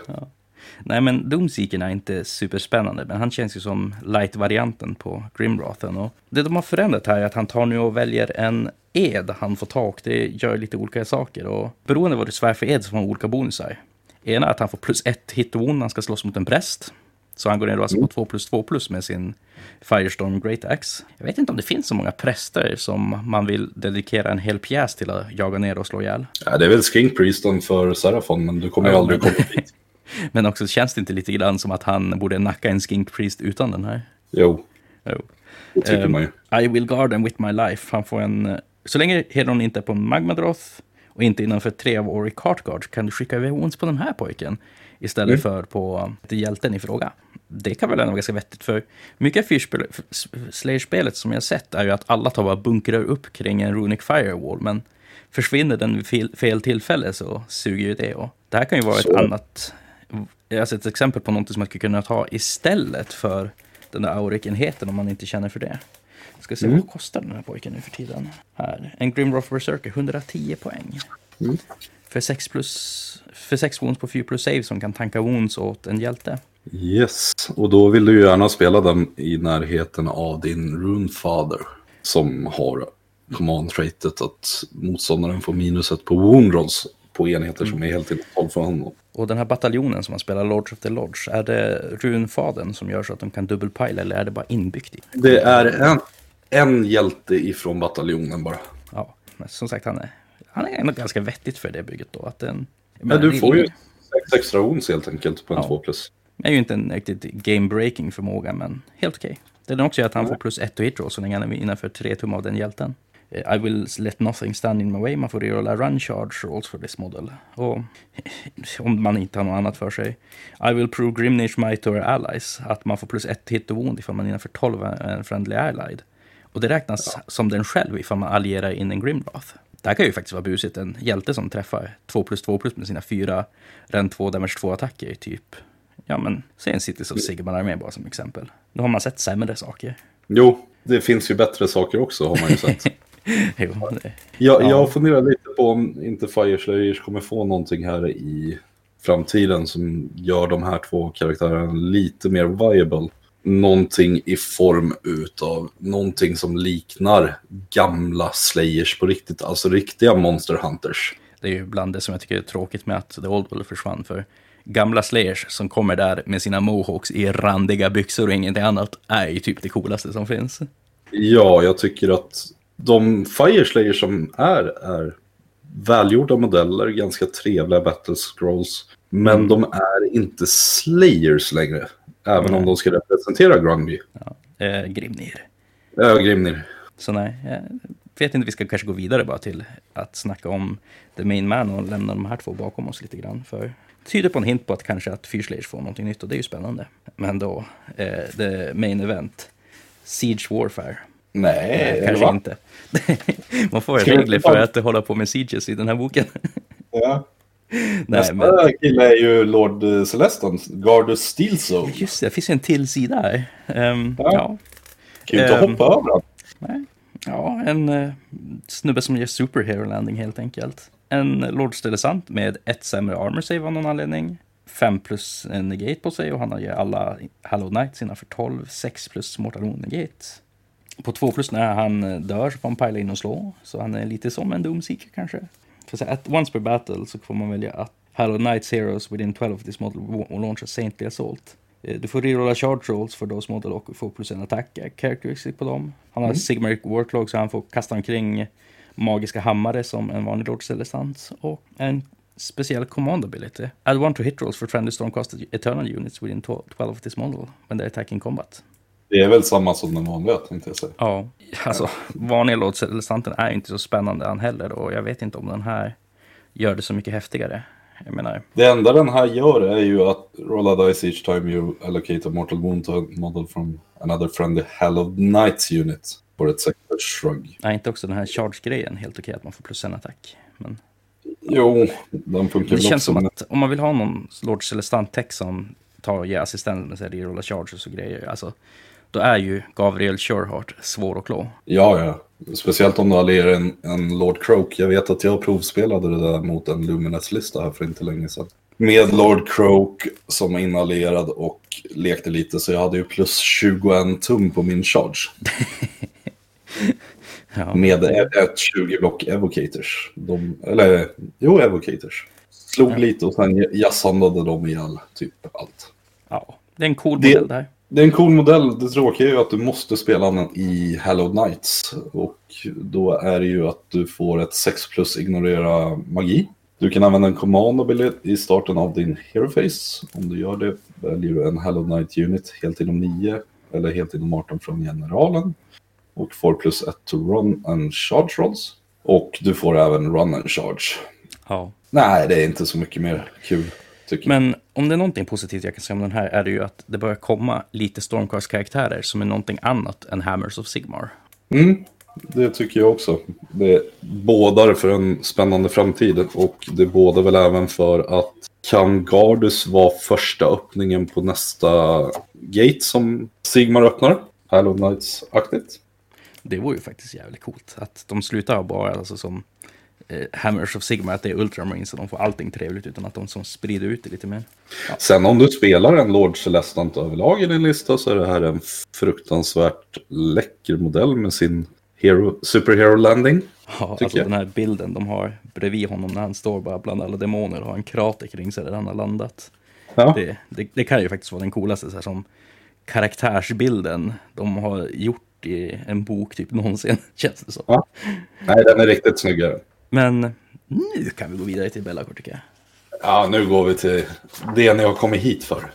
Nej, men Doomseekern är inte superspännande, men han känns ju som light-varianten på Grimrothen. Och det de har förändrat här är att han tar nu och väljer en ed han får ta och det gör lite olika saker. Och beroende på vad du svär för ed så får man olika bonusar. Ena är att han får plus ett hit när han ska slåss mot en präst. Så han går ner alltså på 2 plus 2 plus med sin Firestorm Great Axe. Jag vet inte om det finns så många präster som man vill dedikera en hel pjäs till att jaga ner och slå ihjäl. Ja, det är väl Skink Priesten för Serafon, men du kommer ju aldrig komma dit. Men också känns det inte lite grann som att han borde nacka en Skink Priest utan den här? Jo, Jo. det tycker Ehm, man ju. I will guard them with my life. Han får en... eh, Så länge Hedron inte är på Magmadroth och inte innanför tre av Ori Cartguard kan du skicka iväg ons på den här pojken istället Mm. för på till hjälten i fråga. Det kan väl ändå vara ganska vettigt för mycket av Slayer-spelet som jag sett är ju att alla tar bara bunkrar upp kring en Runic Firewall men försvinner den vid fel, fel tillfälle så suger ju det. Och det här kan ju vara Så. ett annat, alltså ett exempel på något som man skulle kunna ta istället för den där Auric-enheten om man inte känner för det. Ska se, Mm. vad kostar den här pojken nu för tiden? Här, en Grimroth Berserker, 110 poäng. Mm. För 6 plus, för 6 wounds på 4 plus save som kan tanka wounds åt en hjälte. Yes, och då vill du gärna spela den i närheten av din Runefather. Som har command-traitet att motståndaren får minuset på wound rolls på enheter som är helt inne för honom. Och den här bataljonen som man spelar Lords of the Lodge, är det runfaden som gör så att de kan dubbelpila eller är det bara inbyggt i? Det är en, en hjälte ifrån bataljonen bara. Ja, men som sagt, han är, han är ändå ganska vettigt för det bygget då. Att den, Men du får ju sex extra wounds helt enkelt på en Ja. 2 plus. Det är ju inte en riktigt game-breaking förmåga, men helt okej. Det är också att han får plus ett och hit roll så länge han är innanför tre tum av den hjälten. I will let nothing stand in my way. Man får rerolla run charge rolls för this model. Och om man inte har något annat för sig. I will prove Grimnish might our allies. Att man får plus ett hit och wound ifall man innanför 12 är en friendly allied. Och det räknas som den själv ifall man allierar in en Grimroth. Det här kan ju faktiskt vara busigt. En hjälte som träffar 2 plus 2 plus med sina fyra ren 2 damage 2 attacker typ Ja, men säg en Cities of Sigmar armé bara som exempel. Nu har man sett sämre saker. Jo, det finns ju bättre saker också har man ju sett. Jo, Jag, Ja. jag funderar lite på om inte Fireslayers kommer få någonting här i framtiden som gör de här två karaktärerna lite mer viable. Någonting i form utav någonting som liknar gamla Slayers på riktigt, alltså riktiga Monster Hunters. det är ju bland det som jag tycker är tråkigt med att The Old World försvann. För gamla Slayers som kommer där med sina mohawks i randiga byxor och ingenting annat är ju typ det coolaste som finns. Ja, jag tycker att de Fireslayers som är, är välgjorda modeller, ganska trevliga battle scrolls. Men Mm. de är inte Slayers längre. Även om Nej. de ska representera Grungy. Ja. Eh, Grimnir. Ja, Grimnir. Så nej, jag vet inte, vi ska kanske gå vidare bara till att snacka om The Main Man och lämna de här två bakom oss lite grann. För det tyder på en hint på att kanske att Fyrslayers får någonting nytt och det är ju spännande. Men då, eh, The Main Event, Siege Warfare. Nej, Nej, kanske va? inte. Man får vi regler för att hålla på med sieges i den här boken. Ja. Nej, Nästa men kille är ju Lord eh, Celestan, Gardus Steelsoul. just det, det finns ju en till sida här. Ehm, Ja. ja. Kan ju inte Ehm. hoppa över. Nej. Ja, en eh, snubbe som ger superhero landing helt enkelt. En Lord Stelesant med ett sämre armor save av någon anledning. 5 plus negate på sig och han har ju alla Hallow Knight sina för 12. 6 plus Mortal negate. På 2 plus när han eh, dör så får han pila in och slå. Så han är lite som en Doomseeker kanske. För så att once per battle så får man välja att Hallow Knights Heroes within 12 of this model launch a Saintly Assault. Eh, Du får rerolla charge rolls för those model och få plus en attack characteristic på dem. Han har Mm. Sigmaric Worklock så han får kasta omkring magiska hammare som en vanlig Lord Celestant. Och en speciell command ability. Add one to hit rolls for friendly stormcasted eternal units within 12 of this model when they're attacking combat. Det är väl samma som den vanliga tänkte jag säga. Ja, alltså vanliga Celestanten är inte så spännande han heller och jag vet inte om den här gör det så mycket häftigare. Jag menar, Det enda den här gör är ju att rolla dice each time you allocate a mortal wound to a model from another friendly Hallowed Knights unit. Får ett sector shrug. är inte också den här charge-grejen helt okej att man får plus en attack? Men Jo, den funkar det väl känns också. som att om man vill ha någon Lord Celestant-tech som tar och ger assistent med rolla charges och grejer, alltså, då är ju Gabriel Sherhart svår att klå. Ja, ja. Speciellt om du allierar en, en Lord Croak. Jag vet att jag provspelade det där mot en Luminous-lista här för inte länge sedan. Med Lord Croak som inallerad och lekte lite så jag hade ju plus 21 tum på min charge. Ja. Med ett, ett 20 block Evocators. De, eller, jo, Evocators. Slog Ja. lite och sen jassandade de ihjäl typ allt. ja, det är en cool Det- modell där. Det är en cool modell. Det tråkiga är ju att du måste spela den i Hallowed Knights. Och då är det ju att du får ett 6 plus ignorera magi. Du kan använda en command ability i starten av din hero face. Om du gör det väljer du en Hallowed Knight unit helt inom 9 eller helt inom 18 från generalen. Och får plus 1 to run and charge rolls. Och du får även run and charge. Ja. Nej, det är inte så mycket mer kul. Tycker jag. Men om det är någonting positivt jag kan säga om den här är det ju att det börjar komma lite Stormcast-karaktärer som är någonting annat än Hammers of Sigmar. Mm, det tycker jag också. Det bådar för en spännande framtid och det bådar väl även för att kan Gardus vara första öppningen på nästa gate som Sigmar öppnar? Hallowed Knights-aktigt. Det vore ju faktiskt jävligt coolt. Att de slutar bara alltså, som eh, Hammers of Sigmar, att det är Ultramarines så de får allting trevligt utan att de som sprider ut det lite mer. Sen om du spelar en Lord Celestant överlag i din lista så är det här en fruktansvärt läcker modell med sin hero, superhero landing. Ja, alltså jag. den här bilden de har bredvid honom när han står bara bland alla demoner och har en krater kring sig där han har landat. Ja. Det, det, det kan ju faktiskt vara den coolaste så här, som karaktärsbilden de har gjort i en bok typ någonsin, känns det som. Ja. Nej, den är riktigt snyggare. Men nu kan vi gå vidare till Bellacore tycker jag. Ja, nu går vi till det ni har kommit hit för.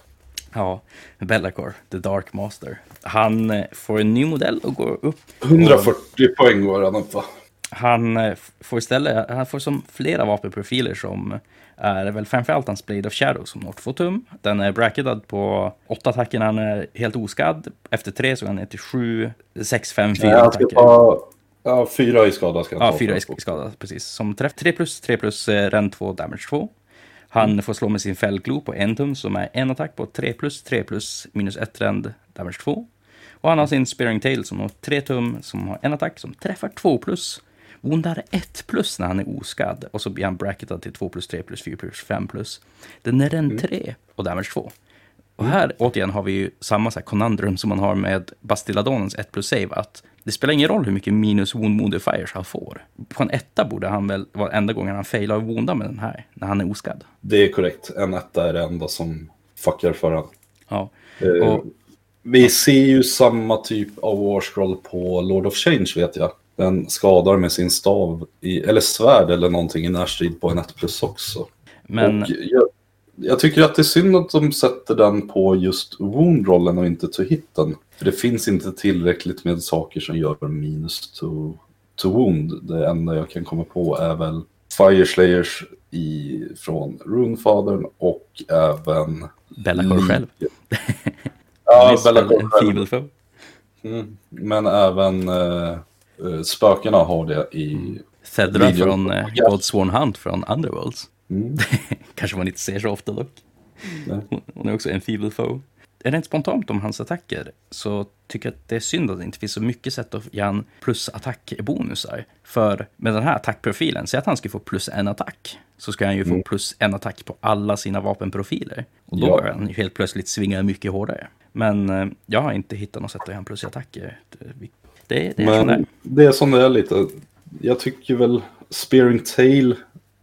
Ja, Bellacore, The Dark Master. Han eh, får en ny modell och går upp. 140 poäng var han upp va? Han eh, får istället, han får som flera vapenprofiler som är väl framförallt hans Blade of Shadow som når 2 tum. Den är bracketad på 8 attacker när han är helt oskadd. Efter 3 så går han ner till 7, 6, 5, 4 Nej, han ska attacker. ta... Ja, fyra i skada ska han Ja, ta. 4 i för. skada, precis. Som träff 3 plus, 3 plus, eh, ren 2, damage 2. Han får slå med sin fällglo på en tum som är en attack på 3 plus, 3 plus, minus 1 rend, damage 2. Och han har sin Spearing Tail som har 3 tum som har en attack som träffar 2 plus. Wondar 1 plus när han är oskadd. Och så blir han bracketad till 2 plus, 3 plus, 4 plus, 5 plus. Den är en 3 och damage 2. Och här återigen har vi ju samma så här conundrum som man har med Bastiladonens 1 plus save. Att det spelar ingen roll hur mycket minus wound modifiers han får. På en etta borde han väl vara enda gången han failar att wounda med den här. När han är oskadd. Det är korrekt. En etta är det enda som fuckar för han. Ja. Eh, Och- Vi ser ju samma typ av warscroll på Lord of Change vet jag. Den skadar med sin stav, i, eller svärd eller någonting i närstrid på en 1 plus också. Men Och jag, jag tycker att det är synd att de sätter den på just wound-rollen och inte to hitten. För det finns inte tillräckligt med saker som gör minus to, to wound. Det enda jag kan komma på är väl Fire Slayers i, från Runefadern och även... Bellacore själv. Ja, en själv. Mm. Men även eh, eh, spökena har det i... Thedra Video. från eh, Ja. Godsworn Hunt från Underworlds. Mm. Kanske man inte ser så ofta dock. Hon- Hon är också en feeble foe. Rent spontant om hans attacker så tycker jag att det är synd att det inte finns så mycket sätt att ge han plus attack-bonusar. För med den här attackprofilen, säg att han ska få plus en attack, så ska han ju få Mm. plus en attack på alla sina vapenprofiler. Och då Ja. börjar han ju helt plötsligt svinga mycket hårdare. Men eh, jag har inte hittat något sätt att ge han plus attacker. Det, det, är som det är. Men det är som det är lite. Jag tycker väl Spearing Tail,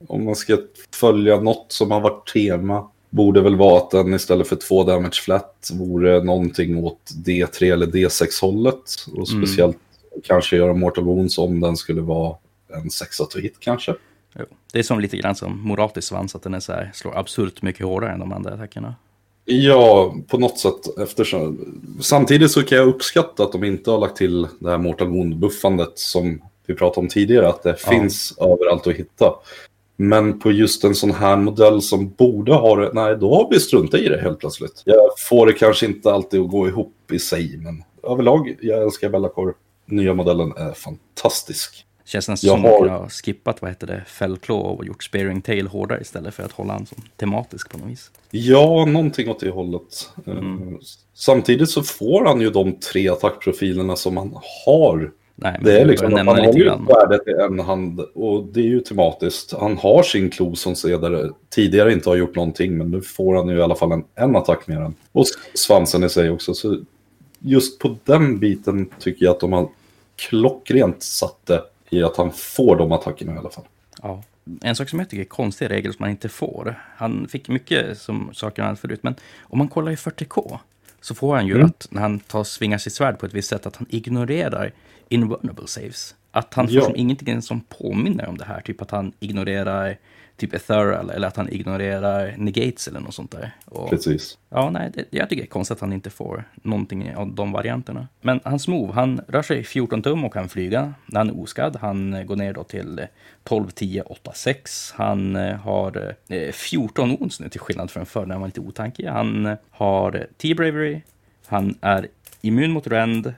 om man ska följa något som har varit tema, borde väl vara att den istället för två damage flat vore någonting åt D3 eller D6-hållet. Och Mm. speciellt kanske göra Mortal Wounds om den skulle vara en sexa to hit kanske. Jo. Det är som lite grann som Moratis svans, att den är så här, slår absurt mycket hårdare än de andra attackerna. Ja, på något sätt. Eftersom... Samtidigt så kan jag uppskatta att de inte har lagt till det här Mortal Wound-buffandet som vi pratade om tidigare, att det Ja. finns överallt att hitta. Men på just en sån här modell som borde ha det, nej då har vi struntat i det helt plötsligt. Jag får det kanske inte alltid att gå ihop i sig, men överlag, jag älskar Bellacore. Nya modellen är fantastisk. Känns nästan Jag som att har- man kunde ha skippat, vad heter det, Fällklå och gjort Spearing Tail hårdare istället för att hålla han som tematisk på något vis. Ja, någonting åt det hållet. Mm. Eh, Samtidigt så får han ju de tre attackprofilerna som han har Nej, Det är liksom att han har ju värdet i en hand och det är ju tematiskt. Han har sin klo som sedare tidigare inte har gjort någonting men nu får han ju i alla fall en, en attack med den. Och svansen i sig också. Så just på den biten tycker jag att de har klockrent satt det i att han får de attackerna i alla fall. Ja. En sak som jag tycker är konstig regel som man inte får. Han fick mycket som saker han hade förut, men om man kollar i 40K så får han ju Mm. att när han tar svingar sitt svärd på ett visst sätt att han ignorerar invulnerable saves. Att han får Ja. som ingenting som påminner om det här, typ att han ignorerar typ ethereal eller att han ignorerar negates eller något sånt där. Och, Precis. Ja, nej, det, jag tycker det är konstigt att han inte får någonting av de varianterna. Men hans move, han rör sig 14 tum och kan flyga. När han är oskadd, han eh, går ner då till eh, 12, 10, 8, 6. Han eh, har eh, 14 ons nu till skillnad från förr när han var lite otankig. Han eh, har eh, 10 bravery. Han är immun mot rend.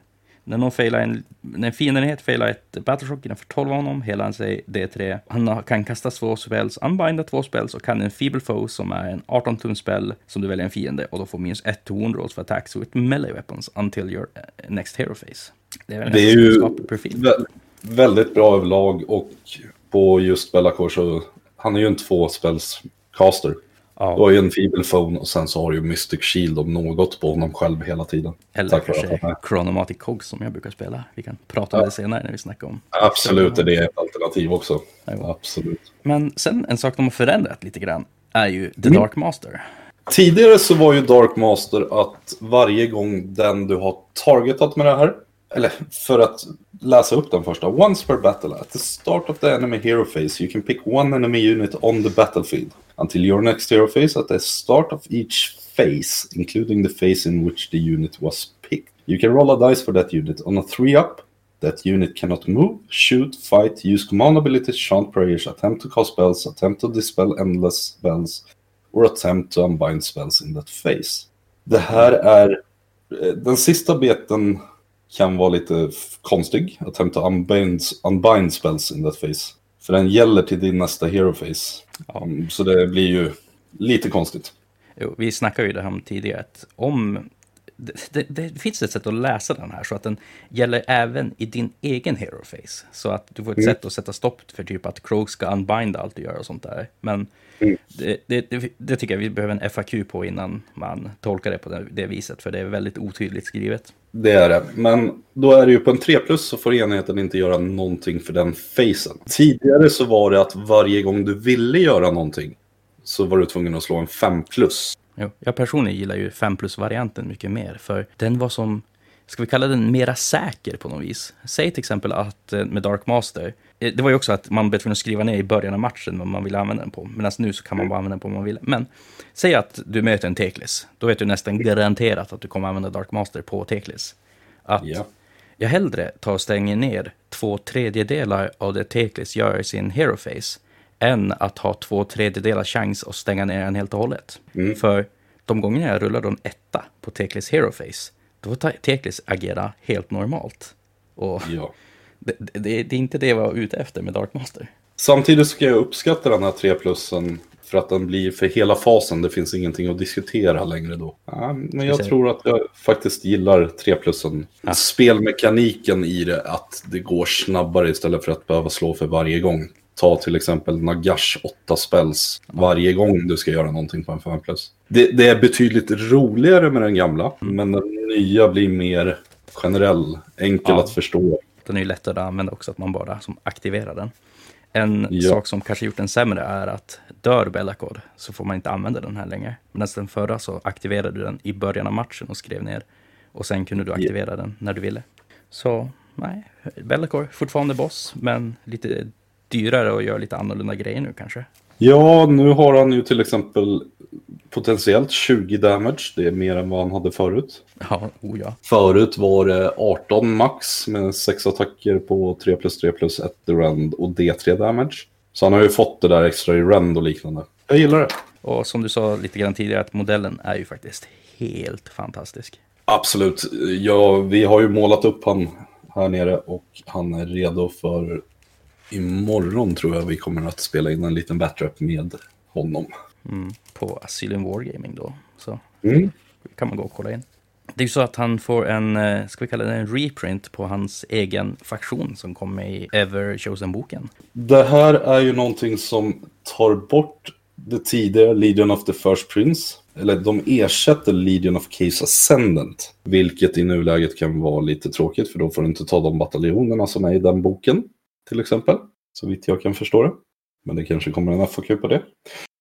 När någon failar en, när en fiendenhet failar ett battleshock innanför 12 av honom, helar han sig D3. Han kan kasta två spells, unbinda två spells och kan en feeble foe som är en 18 tum spell som du väljer en fiende och då får minus 1 to wound rolls för attacks with melee weapons until your eh, next hero phase. Det är, Det är ju vä- väldigt bra överlag och på just Bellacore så han är ju en två caster. Du Ja, har ju en Feeble och sen så har du ju Mystic Shield om något på honom själv hela tiden. eller Tack kanske är- Chronomatic Cogs som jag brukar spela. Vi kan prata om det senare när vi snackar om Absolut är det ett alternativ också. Jo. Absolut. Men sen en sak de har förändrat lite grann är ju The Mm. Dark Master. Tidigare så var ju Dark Master att varje gång den du har targetat med det här, eller för att läsa upp den första, once per battle at the start of the enemy hero phase you can pick one enemy unit on the battlefield until your next hero phase at the start of each phase, including the phase in which the unit was picked. You can roll a dice for that unit on a three up. That unit cannot move, shoot, fight, use command abilities, chant prayers, attempt to cast spells, attempt to dispel endless spells, or attempt to unbind spells in that phase. Det här är... eh, Den sista beten kan vara lite konstig. Attempt to unbind, unbind spells in that phase. För den gäller till din nästa hero phase. Ja. Um, Så det blir ju lite konstigt. Jo, vi snackade ju det här om tidigare, att om det, det, det finns ett sätt att läsa den här så att den gäller även i din egen hero face. Så att du får ett Mm. sätt att sätta stopp för typ att Krog ska unbinda allt du gör och sånt där. Men Mm. Det, det, det, det tycker jag vi behöver en FAQ på innan man tolkar det på det, viset, för det är väldigt otydligt skrivet. Det är det. Men då är det ju på en 3 plus så får enheten inte göra någonting för den facen. Tidigare så var det att varje gång du ville göra någonting så var du tvungen att slå en 5 plus. Jo, jag personligen gillar ju 5 plus-varianten mycket mer, för den var som, ska vi kalla den mera säker på något vis? Säg till exempel att eh, med Dark Master, det var ju också att man blev tvungen att skriva ner i början av matchen vad man ville använda den på, medan nu så kan man bara använda den på vad man vill. Men säg att du möter en Teklis, då vet du nästan garanterat att du kommer använda Dark Master på Teklis. Att Ja. jag hellre tar och stänger ner två tredjedelar av det Teklis gör i sin Hero Face än att ha två tredjedelar chans att stänga ner den helt och hållet. För de gångerna jag rullar en etta på Teklis Hero Face, då får Teklis agera helt normalt. Och Ja. Det, det, det är inte det jag var ute efter med Dark Master. Samtidigt ska jag uppskatta den här 3 plussen För att den blir för hela fasen, det finns ingenting att diskutera längre då. Ja, men jag tror att jag faktiskt gillar 3 plussen. Ja. Spelmekaniken i det, att det går snabbare istället för att behöva slå för varje gång. Ta till exempel Nagash 8 spells varje gång du ska göra någonting på en 5 plus. Det, det är betydligt roligare med den gamla, men den nya blir mer generell, enkel Ja. att förstå. Den är ju lättare att använda också, att man bara som aktiverar den. En Ja. sak som kanske gjort den sämre är att dör Bellacor så får man inte använda den här längre. Medan den förra så aktiverade du den i början av matchen och skrev ner. Och sen kunde du aktivera den när du ville. Så nej, Bellacor fortfarande boss, men lite dyrare och gör lite annorlunda grejer nu kanske. Ja, nu har han ju till exempel potentiellt 20 damage. Det är mer än vad han hade förut. Ja, oh ja. Förut var det 18 max med 6 attacker på 3 plus 3 plus 1 i rend och D3 damage. Så han har ju fått det där extra i rend och liknande. Jag gillar det. Och som du sa lite grann tidigare, att modellen är ju faktiskt helt fantastisk. Absolut. Ja, vi har ju målat upp han här nere och han är redo för imorgon tror jag vi kommer att spela in en liten battrap med honom. Mm, på Asylum Wargaming då. Så Mm. kan man gå och kolla in. Det är ju så att han får en, eh, ska vi kalla det en reprint på hans egen faktion som kom med i Ever Chosen-boken. Det här är ju någonting som tar bort det tidigare Legion of the First Prince. Eller de ersätter Legion of Case Ascendant. Vilket i nuläget kan vara lite tråkigt för då får du inte ta de bataljonerna som är i den boken. Till exempel. Så vitt jag kan förstå det. Men det kanske kommer en FAQ på det.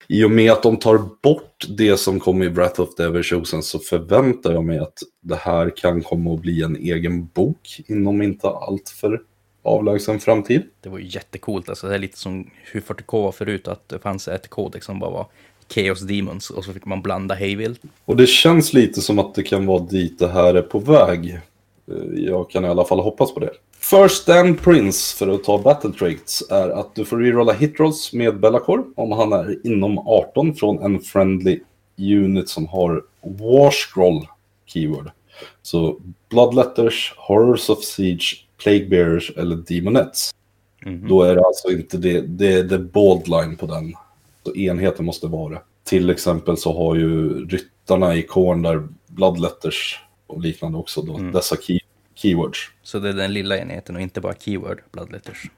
I och med att de tar bort det som kom i Breath of the Ever så förväntar jag mig att det här kan komma att bli en egen bok inom inte allt för avlägsen framtid. Det var ju jättecoolt, alltså det är lite som hur 40K var förut, att det fanns ett kodex som bara var Chaos Demons och så fick man blanda hejvilt. Och det känns lite som att det kan vara dit det här är på väg. Eh, Jag kan i alla fall hoppas på det. First Stand Prince, för att ta Battle Traits, är att du får rerolla hitrolls med Bellacor om han är inom 18 från en friendly unit som har War Scroll keyword. Så Bloodletters, Horrors of Siege, Plague Bearers eller Demonettes. Mhm. Då är det alltså inte det, det är the bold line på den. Så enheten måste vara det. Till exempel så har ju ryttarna i korn där bloodletters och liknande också då. Dessa key, keywords. Så det är den lilla enheten och inte bara keyword bloodletters.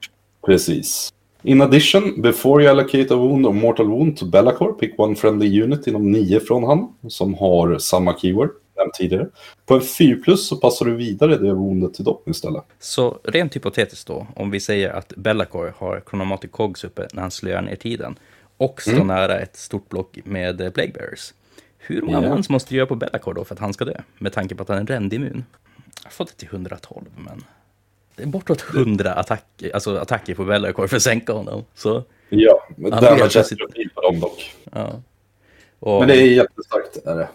Precis. In addition, before you allocate a wound or mortal wound to Bellacor, pick one friendly unit inom 9 från han, som har samma keyword, nämnt tidigare. På en 4 plus så passar du vidare det woundet till dem istället. Så rent hypotetiskt då, om vi säger att Bellacor har Chronomatic Cogs uppe när han slöar ner tiden och står nära ett stort block med eh, Plague Bearers. Hur många Ja. mans måste du göra på Bellacor då för att han ska dö? Med tanke på att han är rendimmun. Jag har fått det till 112, men det är bortåt 100 attack, alltså attacker på Bellacor för att sänka honom. Så, Ja, men Ja, damage helt är plötsligt- profil på dem dock. ja. Och, Men det är jättestarkt. Är det.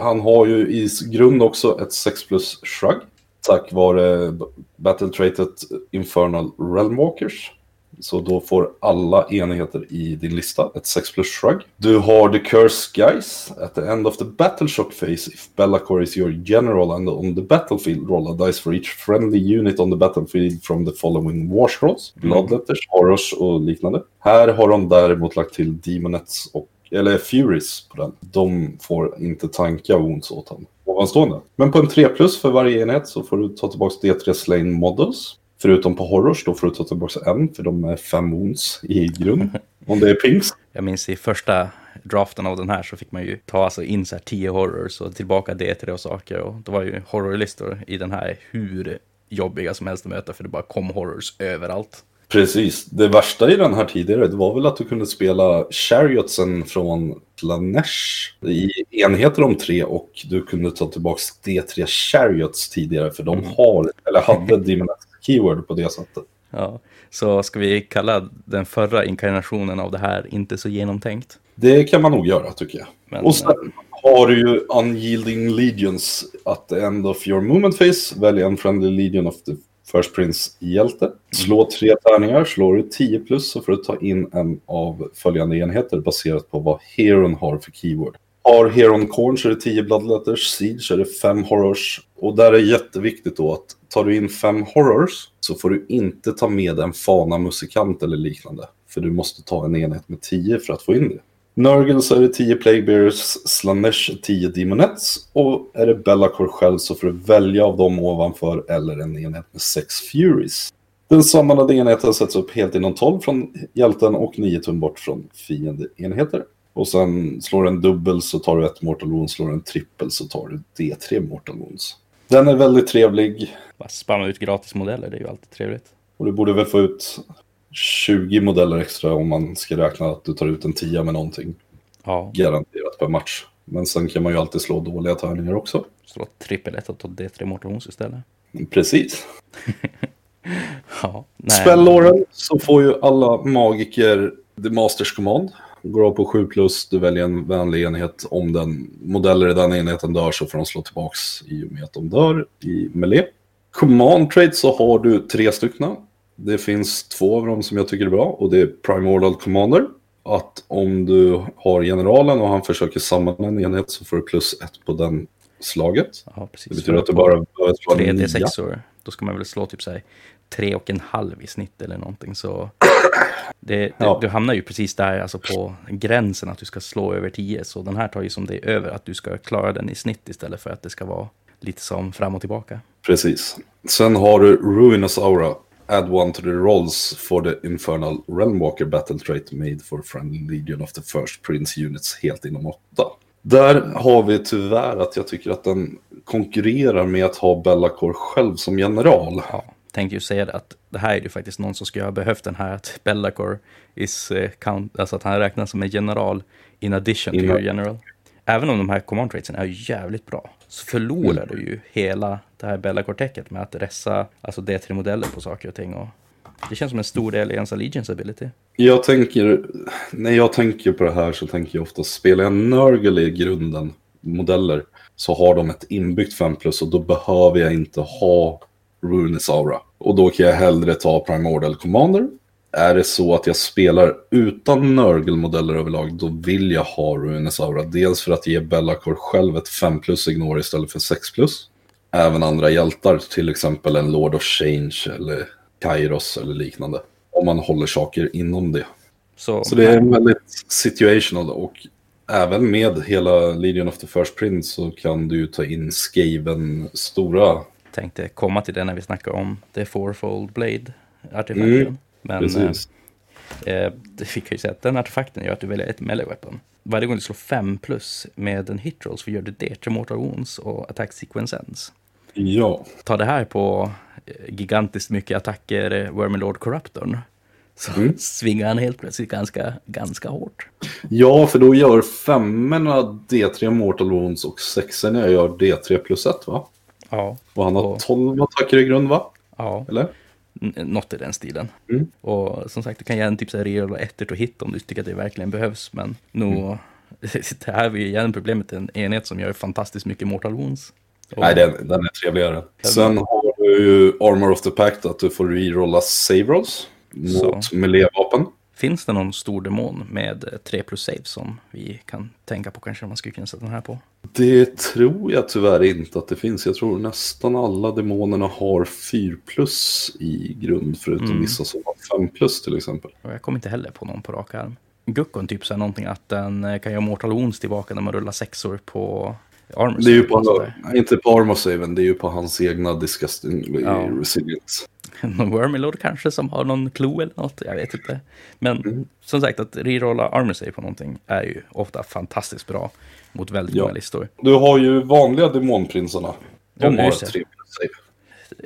Han har ju i grund också ett 6 plus shrug. Tack vare battle traitet Infernal Realmwalkers. Så då får alla enheter i din lista ett 6 plus shrug. Du har The Curse Guys. At the end of the battle shock phase, if Bellacor is your general and on the battlefield, roll a dice for each friendly unit on the battlefield from the following war scrolls. Bloodletters, horrors och liknande. Här har de däremot lagt till Demonettes och eller Furies på den. De får inte tanka wounds åt honom. Ovanstående. Men på en 3 plus för varje enhet så får du ta tillbaka D3 Slain Models. Förutom på Horrors, då får du ta tillbaka en, för de är fem wounds i grund. Om det är pinks. Jag minns i första draften av den här så fick man ju ta alltså in så här 10 horrors och tillbaka D3 och saker. Och det var ju horrorlistor i den här hur jobbiga som helst att möta för det bara kom horrors överallt. Precis. Det värsta i den här tidigare, det var väl att du kunde spela Chariotsen från Slanesh i enheter om tre och du kunde ta tillbaka D3 Chariots tidigare för de har, eller hade Demoness Keyword på det sättet. Ja, så ska vi kalla den förra inkarnationen av det här inte så genomtänkt? Det kan man nog göra tycker jag. Men, och sen har du ju Unyielding Legions. At the end of your movement phase, välj en friendly legion of the First Prince-hjälte. Slå tre tärningar, slår du 10 plus så får du ta in en av följande enheter baserat på vad Heron har för keyword. Har Heron Corn så är det 10 Bloodletters, Siege så är det 5 Horrors. Och där är jätteviktigt då att tar du in 5 Horrors så får du inte ta med en Fana musikant eller liknande. För du måste ta en enhet med 10 för att få in det. Nurgle så är det 10 Plaguebears, Slanesh 10 Demonettes och är det Bellacore själv så får du välja av dem ovanför eller en enhet med 6 Furies. Den sammanlagda enheten sätts upp helt inom 12 från hjälten och 9 tum bort från fiendeenheter. Och sen slår en dubbel så tar du ett Mortal Wounds, slår en trippel så tar du D3 Mortal Wounds. Den är väldigt trevlig. Bara spamma ut gratismodeller, det är ju alltid trevligt. Och du borde väl få ut 20 modeller extra om man ska räkna att du tar ut en 10 med någonting. Ja, Garanterat per match. Men sen kan man ju alltid slå dåliga tärningar också. slå trippel ett och ta D3 Mortal Wounds istället. Precis. Ja. Spellåren så får ju alla magiker The Masters Command. Går av på 7 plus, du väljer en vänlig enhet. Om den modeller i den enheten dör så får de slå tillbaks i och med att de dör i melee. Command trade så har du tre stycken. Det finns två av dem som jag tycker är bra och det är Primordial Commander. Att om du har generalen och han försöker samla en enhet så får du plus ett på den slaget. Ja, precis. Det betyder att du bara behöver slå en nia. 3D6or, då ska man väl slå typ såhär tre och en halv i snitt eller någonting. Så det, det, Ja. du hamnar ju precis där, alltså på gränsen att du ska slå över 10. Så den här tar ju som det är över, att du ska klara den i snitt istället för att det ska vara lite som fram och tillbaka. Precis. Sen har du Ruinous Aura. Add one to the rolls for the Infernal Realmwalker Battle Trait made for Friendly Legion of the First Prince Units helt inom åtta. Där har vi tyvärr att jag tycker att den konkurrerar med att ha Bellacore själv som general. Ja, tänkte ju säga det att det här är ju faktiskt någon som skulle ha behövt den här att Bellacore is eh, count, alltså att han räknas som en general in addition to Innan- your general. Även om de här command traitsen är jävligt bra, så förlorar du ju hela det här Bellacore-täcket med att ressa alltså D3-modeller på saker och ting. Och det känns som en stor del i ens allegiance ability. Jag tänker, när jag tänker på det här så tänker jag ofta, spelar jag Nurgle i grunden, modeller, så har de ett inbyggt 5 plus och då behöver jag inte ha Ruinous Aura. Och då kan jag hellre ta Primordial Commander. Är det så att jag spelar utan Nurgle-modeller överlag, då vill jag ha Ruinous Aura. Dels för att ge Bellacore själv ett 5 plus ignore istället för 6 plus. Även andra hjältar, till exempel en Lord of Change eller Kairos eller liknande. Om man håller saker inom det. Så, Så det är väldigt situational och även med hela Legion of the First Prince så kan du ju ta in Skaven stora. Tänkte komma till det när vi snackar om The Fourfold Blade-artefakten. Mm, Men eh. Eh, det fick jag ju säga att den artefakten gör att du väljer ett melee weapon. Varje gång du slår 5 plus med en hit roll så gör du det till Mortal Wounds och Attack Sequence Ends. Ja, Ta det här på eh, gigantiskt mycket attacker eh, Wormlord Corruptorn. Så Mm. svingar han helt plötsligt ganska, ganska hårt. ja, för då gör femmorna D3 Mortal Wounds och sexorna gör D3 plus 1 va? Ja, Och han har Och- 12 attacker i grund va? ja Eller? n- något i den stilen. Mm. Och som sagt, du kan göra en typ så här reroll och ettor to hit om du tycker att det verkligen behövs. Men nog, Mm. det här är ju igen problemet, en enhet som gör fantastiskt mycket Mortal Wounds. Och- Nej, den, den är trevligare. Sen har du ju Armor of the Pact att du får rerolla save rolls mot melee-vapen. Finns det någon stor demon med eh, 3 plus save som vi kan tänka på kanske om man skulle kunna sätta den här på? Det tror jag tyvärr inte att det finns. Jag tror nästan alla demonerna har 4 plus i grund, förutom Mm. vissa som har 5 plus till exempel. Jag kommer inte heller på någon på rak arm. Guckon typ så här någonting att den eh, kan göra Mortal Wounds tillbaka när man rullar sexor på Armor. Det är ju på, inte på armor saven, det är ju på hans egna disgusting Ja. resilience. Någon Wormlord kanske som har någon klo eller något, jag vet inte. Men Mm. som sagt, att rerolla Armor Save på någonting är ju ofta fantastiskt bra mot väldigt Ja. många listor. Du har ju vanliga demonprinsarna. Ja, De nu har ett 3 plus save.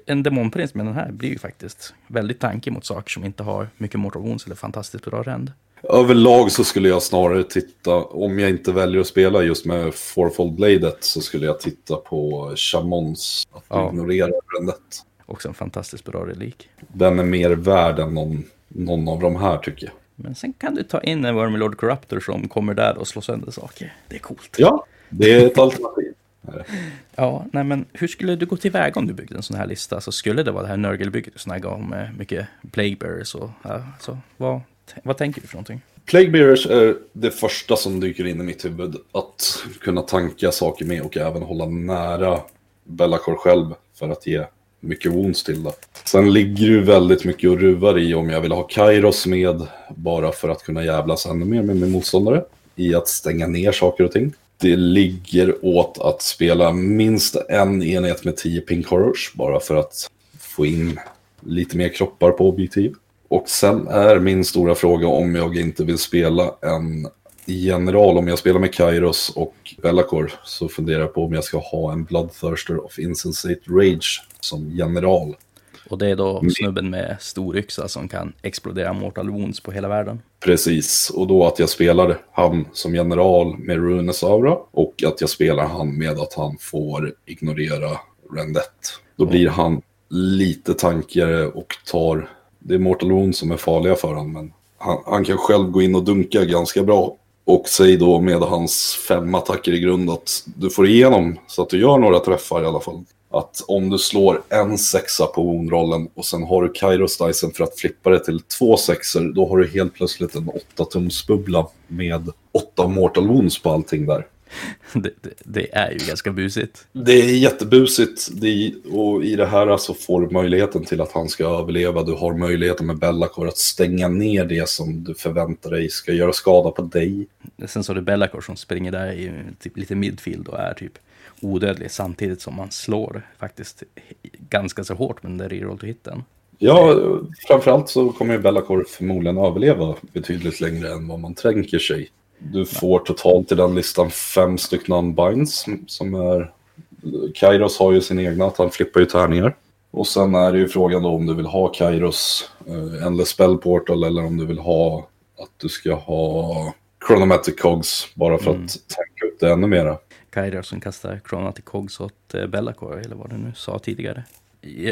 En demonprins med den här blir ju faktiskt väldigt tanke mot saker som inte har mycket Wounds eller fantastiskt bra rend. Överlag så skulle jag snarare titta, om jag inte väljer att spela just med Fourfold Bladet så skulle jag titta på Shamons. Att Ja. ignorera rendet. Också en fantastiskt bra relik. Den är mer värd än någon, någon av de här tycker jag. Men sen kan du ta in en Wormlord Corruptor som kommer där och slår sönder saker. Det är coolt. Ja, det är ett alternativ. Ja, nej men hur skulle du gå tillväga om du byggde en sån här lista? Så skulle det vara det här Nurgle-bygget du snackade om med mycket Plague Bearers och så vad, vad tänker du för någonting? Plague Bearers är det första som dyker in i mitt huvud. Att kunna tanka saker med och även hålla nära Bellacore själv för att ge mycket wounds till det. Sen ligger ju väldigt mycket och ruvar i om jag vill ha Kairos med bara för att kunna jävlas ännu mer med min motståndare. i att stänga ner saker och ting. Det ligger åt att spela minst en enhet med 10 pink horrors bara för att få in lite mer kroppar på objektiv. Och sen är min stora fråga om jag inte vill spela en general. Om jag spelar med Kairos och Bellacor så funderar jag på om jag ska ha en Bloodthirster of Insensate Rage som general. Och det är då snubben med stor yxa som kan explodera Mortal Wounds på hela världen. Precis, och då att jag spelar han som general med Runes Aura och att jag spelar han med att han får ignorera Rendette. Då blir han lite tankigare och tar... Det är Mortal Wound som är farliga för honom, men han, han kan själv gå in och dunka ganska bra. Och säg då med hans fem attacker i grund att du får igenom så att du gör några träffar i alla fall. Att om du slår en sexa på woundrollen och sen har du Kairos Dicen för att flippa det till två sexor. då har du helt plötsligt en åtta tums bubbla med åtta mortal wounds på allting där. Det, det, det, är ju ganska busigt. Det är jättebusigt. Det är, och i det här så får du möjligheten till att han ska överleva. Du har möjligheten med Bellacor att stänga ner det som du förväntar dig ska göra skada på dig. Sen så har du Bellacor som springer där i typ lite midfield och är typ odödlig samtidigt som man slår faktiskt ganska så hårt med den där reroll to hitten. Ja, framförallt så kommer ju Bellacor förmodligen överleva betydligt längre än vad man tänker sig. Du får totalt i den listan fem stycken unbinds som är... Kairos har ju sin egna, att han flippar ju tärningar. Och sen är det ju frågan då om du vill ha Kairos eh, Endless Spell Portal eller om du vill ha att du ska ha Chronomatic Cogs bara för mm. att tänka upp det ännu mera. Kairos som kastar Chronomatic Cogs åt eh, Bellacore eller vad du nu sa tidigare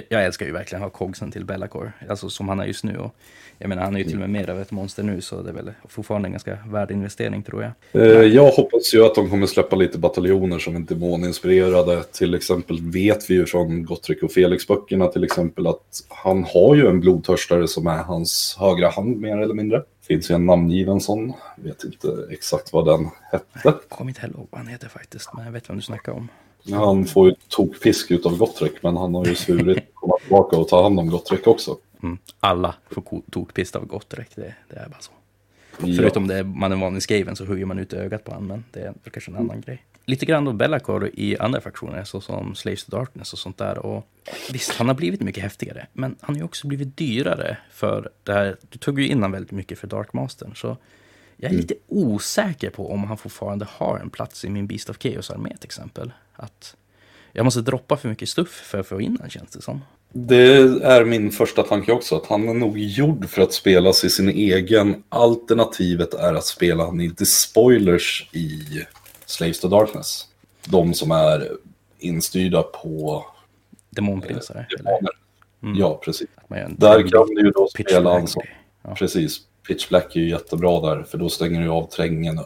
jag älskar ju verkligen att ha Cogsen till Bellacore, alltså som han är just nu. Och jag menar, han är ju till och med mer av ett monster nu, så det är väl fortfarande en ganska värd investering tror jag. Eh, jag hoppas ju att de kommer släppa lite bataljoner som är demoninspirerade. Till exempel vet vi ju från Gottrick och Felix-böckerna till exempel att han har ju en blodtörstare som är hans högra hand mer eller mindre. Finns ju en namngiven sån, vet inte exakt vad den hette. Jag kommer inte heller ihåg vad han heter faktiskt, men jag vet vem du snackar om. Han får ju tokfisk av Gottrek, men han har ju svurit att komma tillbaka och ta hand om Gottrek också. Mm. Alla får tokpisk av Gottrek, det, det, är bara så. Ja. Förutom det man är van i Skaven så hugger man ut ögat på honom, men det är kanske en annan grej. Lite grann då Bellacor i andra fraktioner, såsom Slaves to Darkness och sånt där. Och visst, han har blivit mycket häftigare, men han har ju också blivit dyrare för det här. Du tog ju in honom väldigt mycket för Darkmastern, så jag är mm. lite osäker på om han fortfarande har en plats i min Beast of Chaos-armé till exempel. Att jag måste droppa för mycket stuff för att få in den känns det som. Det är min första tanke också, att han är nog gjord för att spelas i sin egen. Alternativet är att spela han inte spoilers i Slaves to Darkness. De som är instyrda på... Demonprinsar? Eh, mm. Ja, precis. Där kan du ju då spela han som... Ja. Precis. Pitch Black är ju jättebra där, för då stänger du av trängen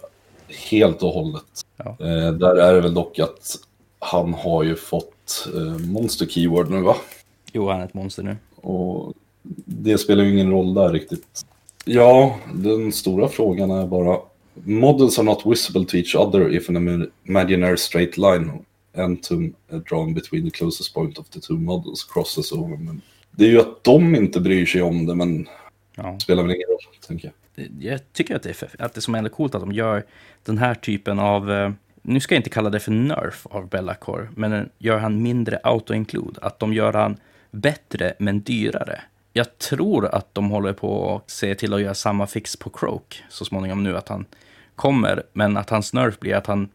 helt och hållet. Ja. Eh, där är det väl dock att han har ju fått eh, monster keyword nu va? Jo, han är ett monster nu. Och det spelar ju ingen roll där riktigt. Ja, den stora frågan är bara Models are not visible to each other if an imaginary straight line entum drawn between the closest point of the two models crosses over. Men det är ju att de inte bryr sig om det, men ja. spelar väl ingen roll, tänker jag. Jag tycker att det är, att det som är coolt att de gör den här typen av eh, nu ska jag inte kalla det för nerf av Bellacore, men gör han mindre auto-include, att de gör han bättre men dyrare. Jag tror att de håller på att se till att göra samma fix på Croak så småningom nu, att han kommer, men att hans nerf blir att han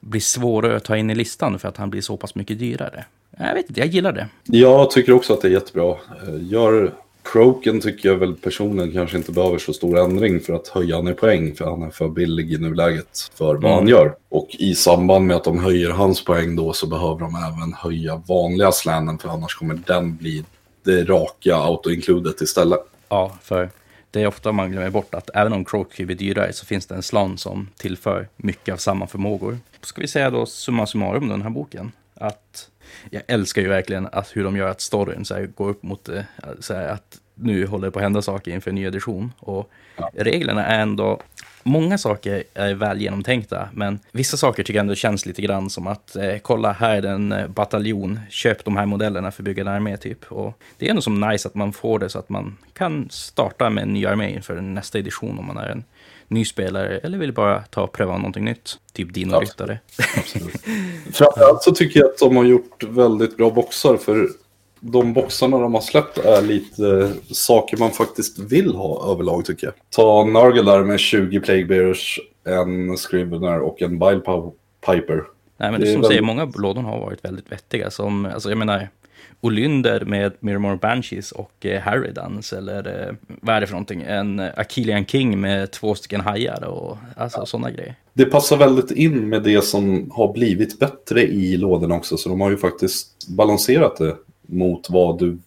blir svårare att ta in i listan för att han blir så pass mycket dyrare. Jag vet inte, jag gillar det. Jag tycker också att det är jättebra. Eh, gör Croken tycker jag väl personen kanske inte behöver så stor ändring för att höja han i poäng, för han är för billig i nuläget för vad mm. han gör. Och i samband med att de höjer hans poäng då så behöver de även höja vanliga slanen, för annars kommer den bli det raka auto-includet istället. Ja, för det är ofta man glömmer bort att även om Croak blir dyrare så finns det en slan som tillför mycket av samma förmågor. Ska vi säga då summa summarum den här boken, att jag älskar ju verkligen att hur de gör att storyn så här, går upp mot eh, så här, att nu håller det på att hända saker inför en ny edition. Och ja. reglerna är ändå många saker är väl genomtänkta, men vissa saker tycker jag ändå känns lite grann som att eh, kolla, här är en eh, bataljon, köp de här modellerna för att bygga en armé typ. Och det är ändå som nice att man får det så att man kan starta med en ny armé inför nästa edition om man är en ny spelare eller vill bara ta och pröva någonting nytt. Typ dino-ryttare. Framförallt så tycker jag att de har gjort väldigt bra boxar för de boxarna de har släppt är lite saker man faktiskt vill ha överlag tycker jag. Ta Nargle där med 20 Plague Bearers, en Scrivener och en Bile Piper. Nej, men det, det som väldigt... säger, många lådor har varit väldigt vettiga. Som, alltså, jag menar, Olynder med Miramore Banshees och eh, Harrydans eller eh, vad är det för någonting? En Achillean King med två stycken hajar och alltså ja. sådana grejer. Det passar väldigt in med det som har blivit bättre i lådorna också så de har ju faktiskt balanserat det mot vad du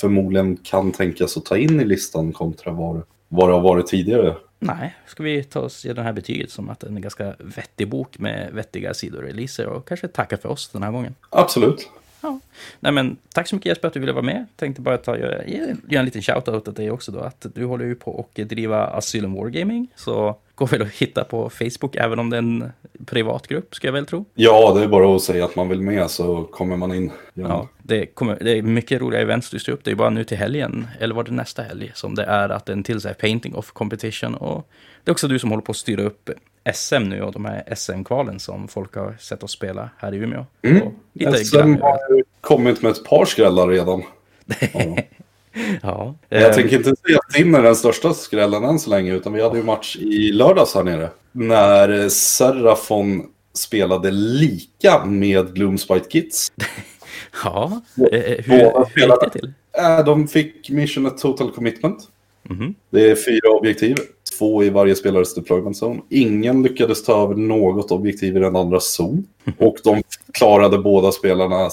förmodligen kan tänkas att ta in i listan kontra vad, vad det har varit tidigare. Nej, ska vi ta oss ge den här betyget som att det är en ganska vettig bok med vettiga sidoreleaser och kanske tacka för oss den här gången. Absolut. Ja. Nej, men, tack så mycket Jesper att du ville vara med. Tänkte bara ta, göra, ge, en liten shout-out till dig också då. Att du håller ju på att driva Asylum Wargaming. Så går väl att hitta på Facebook även om det är en privat grupp ska jag väl tro. Ja, det är bara att säga att man vill med så kommer man in. Ja, ja det, kommer, det är mycket roliga events du styr upp. Det är bara nu till helgen, eller var det nästa helg, som det är att en till så här painting of competition. Och det är också du som håller på att styra upp SM nu och de här SM-kvalen som folk har sett oss spela här i Umeå. Mm. SM har kommit med ett par skrällar redan. Ja. ja. Jag eh, tänker inte säga att Tim är den största skrällen än så länge, utan vi hade ju match i lördags här nere. När Serafon spelade lika med Gloomspite Kids. ja, eh, hur gick det till? De fick Mission Total Commitment. Mm -hmm. Det är fyra objektiv, två i varje spelares deployment zone. Ingen lyckades ta över något objektiv i den andra zon. Och de klarade båda spelarna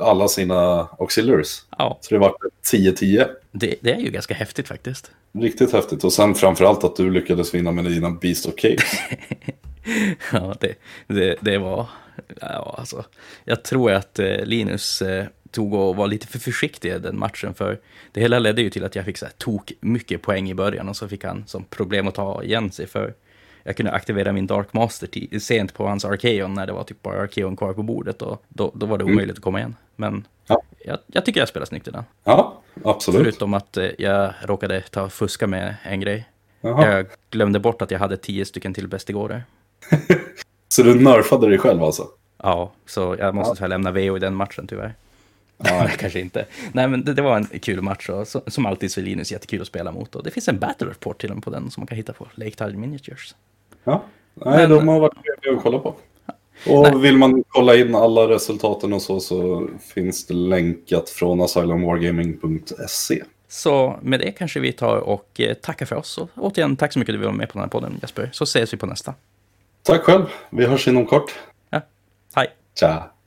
alla sina auxiliaries. Ja. Så det var 10-10. Det, det, är ju ganska häftigt faktiskt. Riktigt häftigt. Och sen framförallt att du lyckades vinna med dina Beast of Caves. ja, det, det, det var... Ja, alltså, jag tror att eh, Linus eh, tog och var lite för försiktig i den matchen. För det hela ledde ju till att jag fick så här, tok mycket poäng i början och så fick han som problem att ta igen sig. För jag kunde aktivera min Dark Master sent på hans Arkeon när det var typ bara Arkeon kvar på bordet och då, då var det mm. omöjligt mm. att komma igen. Men ja. jag, jag, tycker jag spelar snyggt i den. Ja, absolut. Förutom att eh, jag råkade ta fuska med en grej. Jaha. Jag glömde bort att jag hade tio stycken till bästigårder. så du nerfade dig själv alltså? Ja, så jag måste ja. lämna VO i den matchen tyvärr. Nej, kanske inte. Nej, men det, det, var en kul match och så, som alltid så är Linus jättekul att spela mot. Och det finns en battle report till dem på den som man kan hitta på Lake Tide Miniatures. Ja, Nej, men, de har varit trevliga att kolla på. Och Nej. vill man kolla in alla resultaten och så, så finns det länkat från asylumwargaming.se. Så med det kanske vi tar och eh, tackar för oss. Och återigen, tack så mycket för att du var med på den här podden Jesper. Så ses vi på nästa. Tack själv. Vi hörs inom kort. Ja, hej. Tja.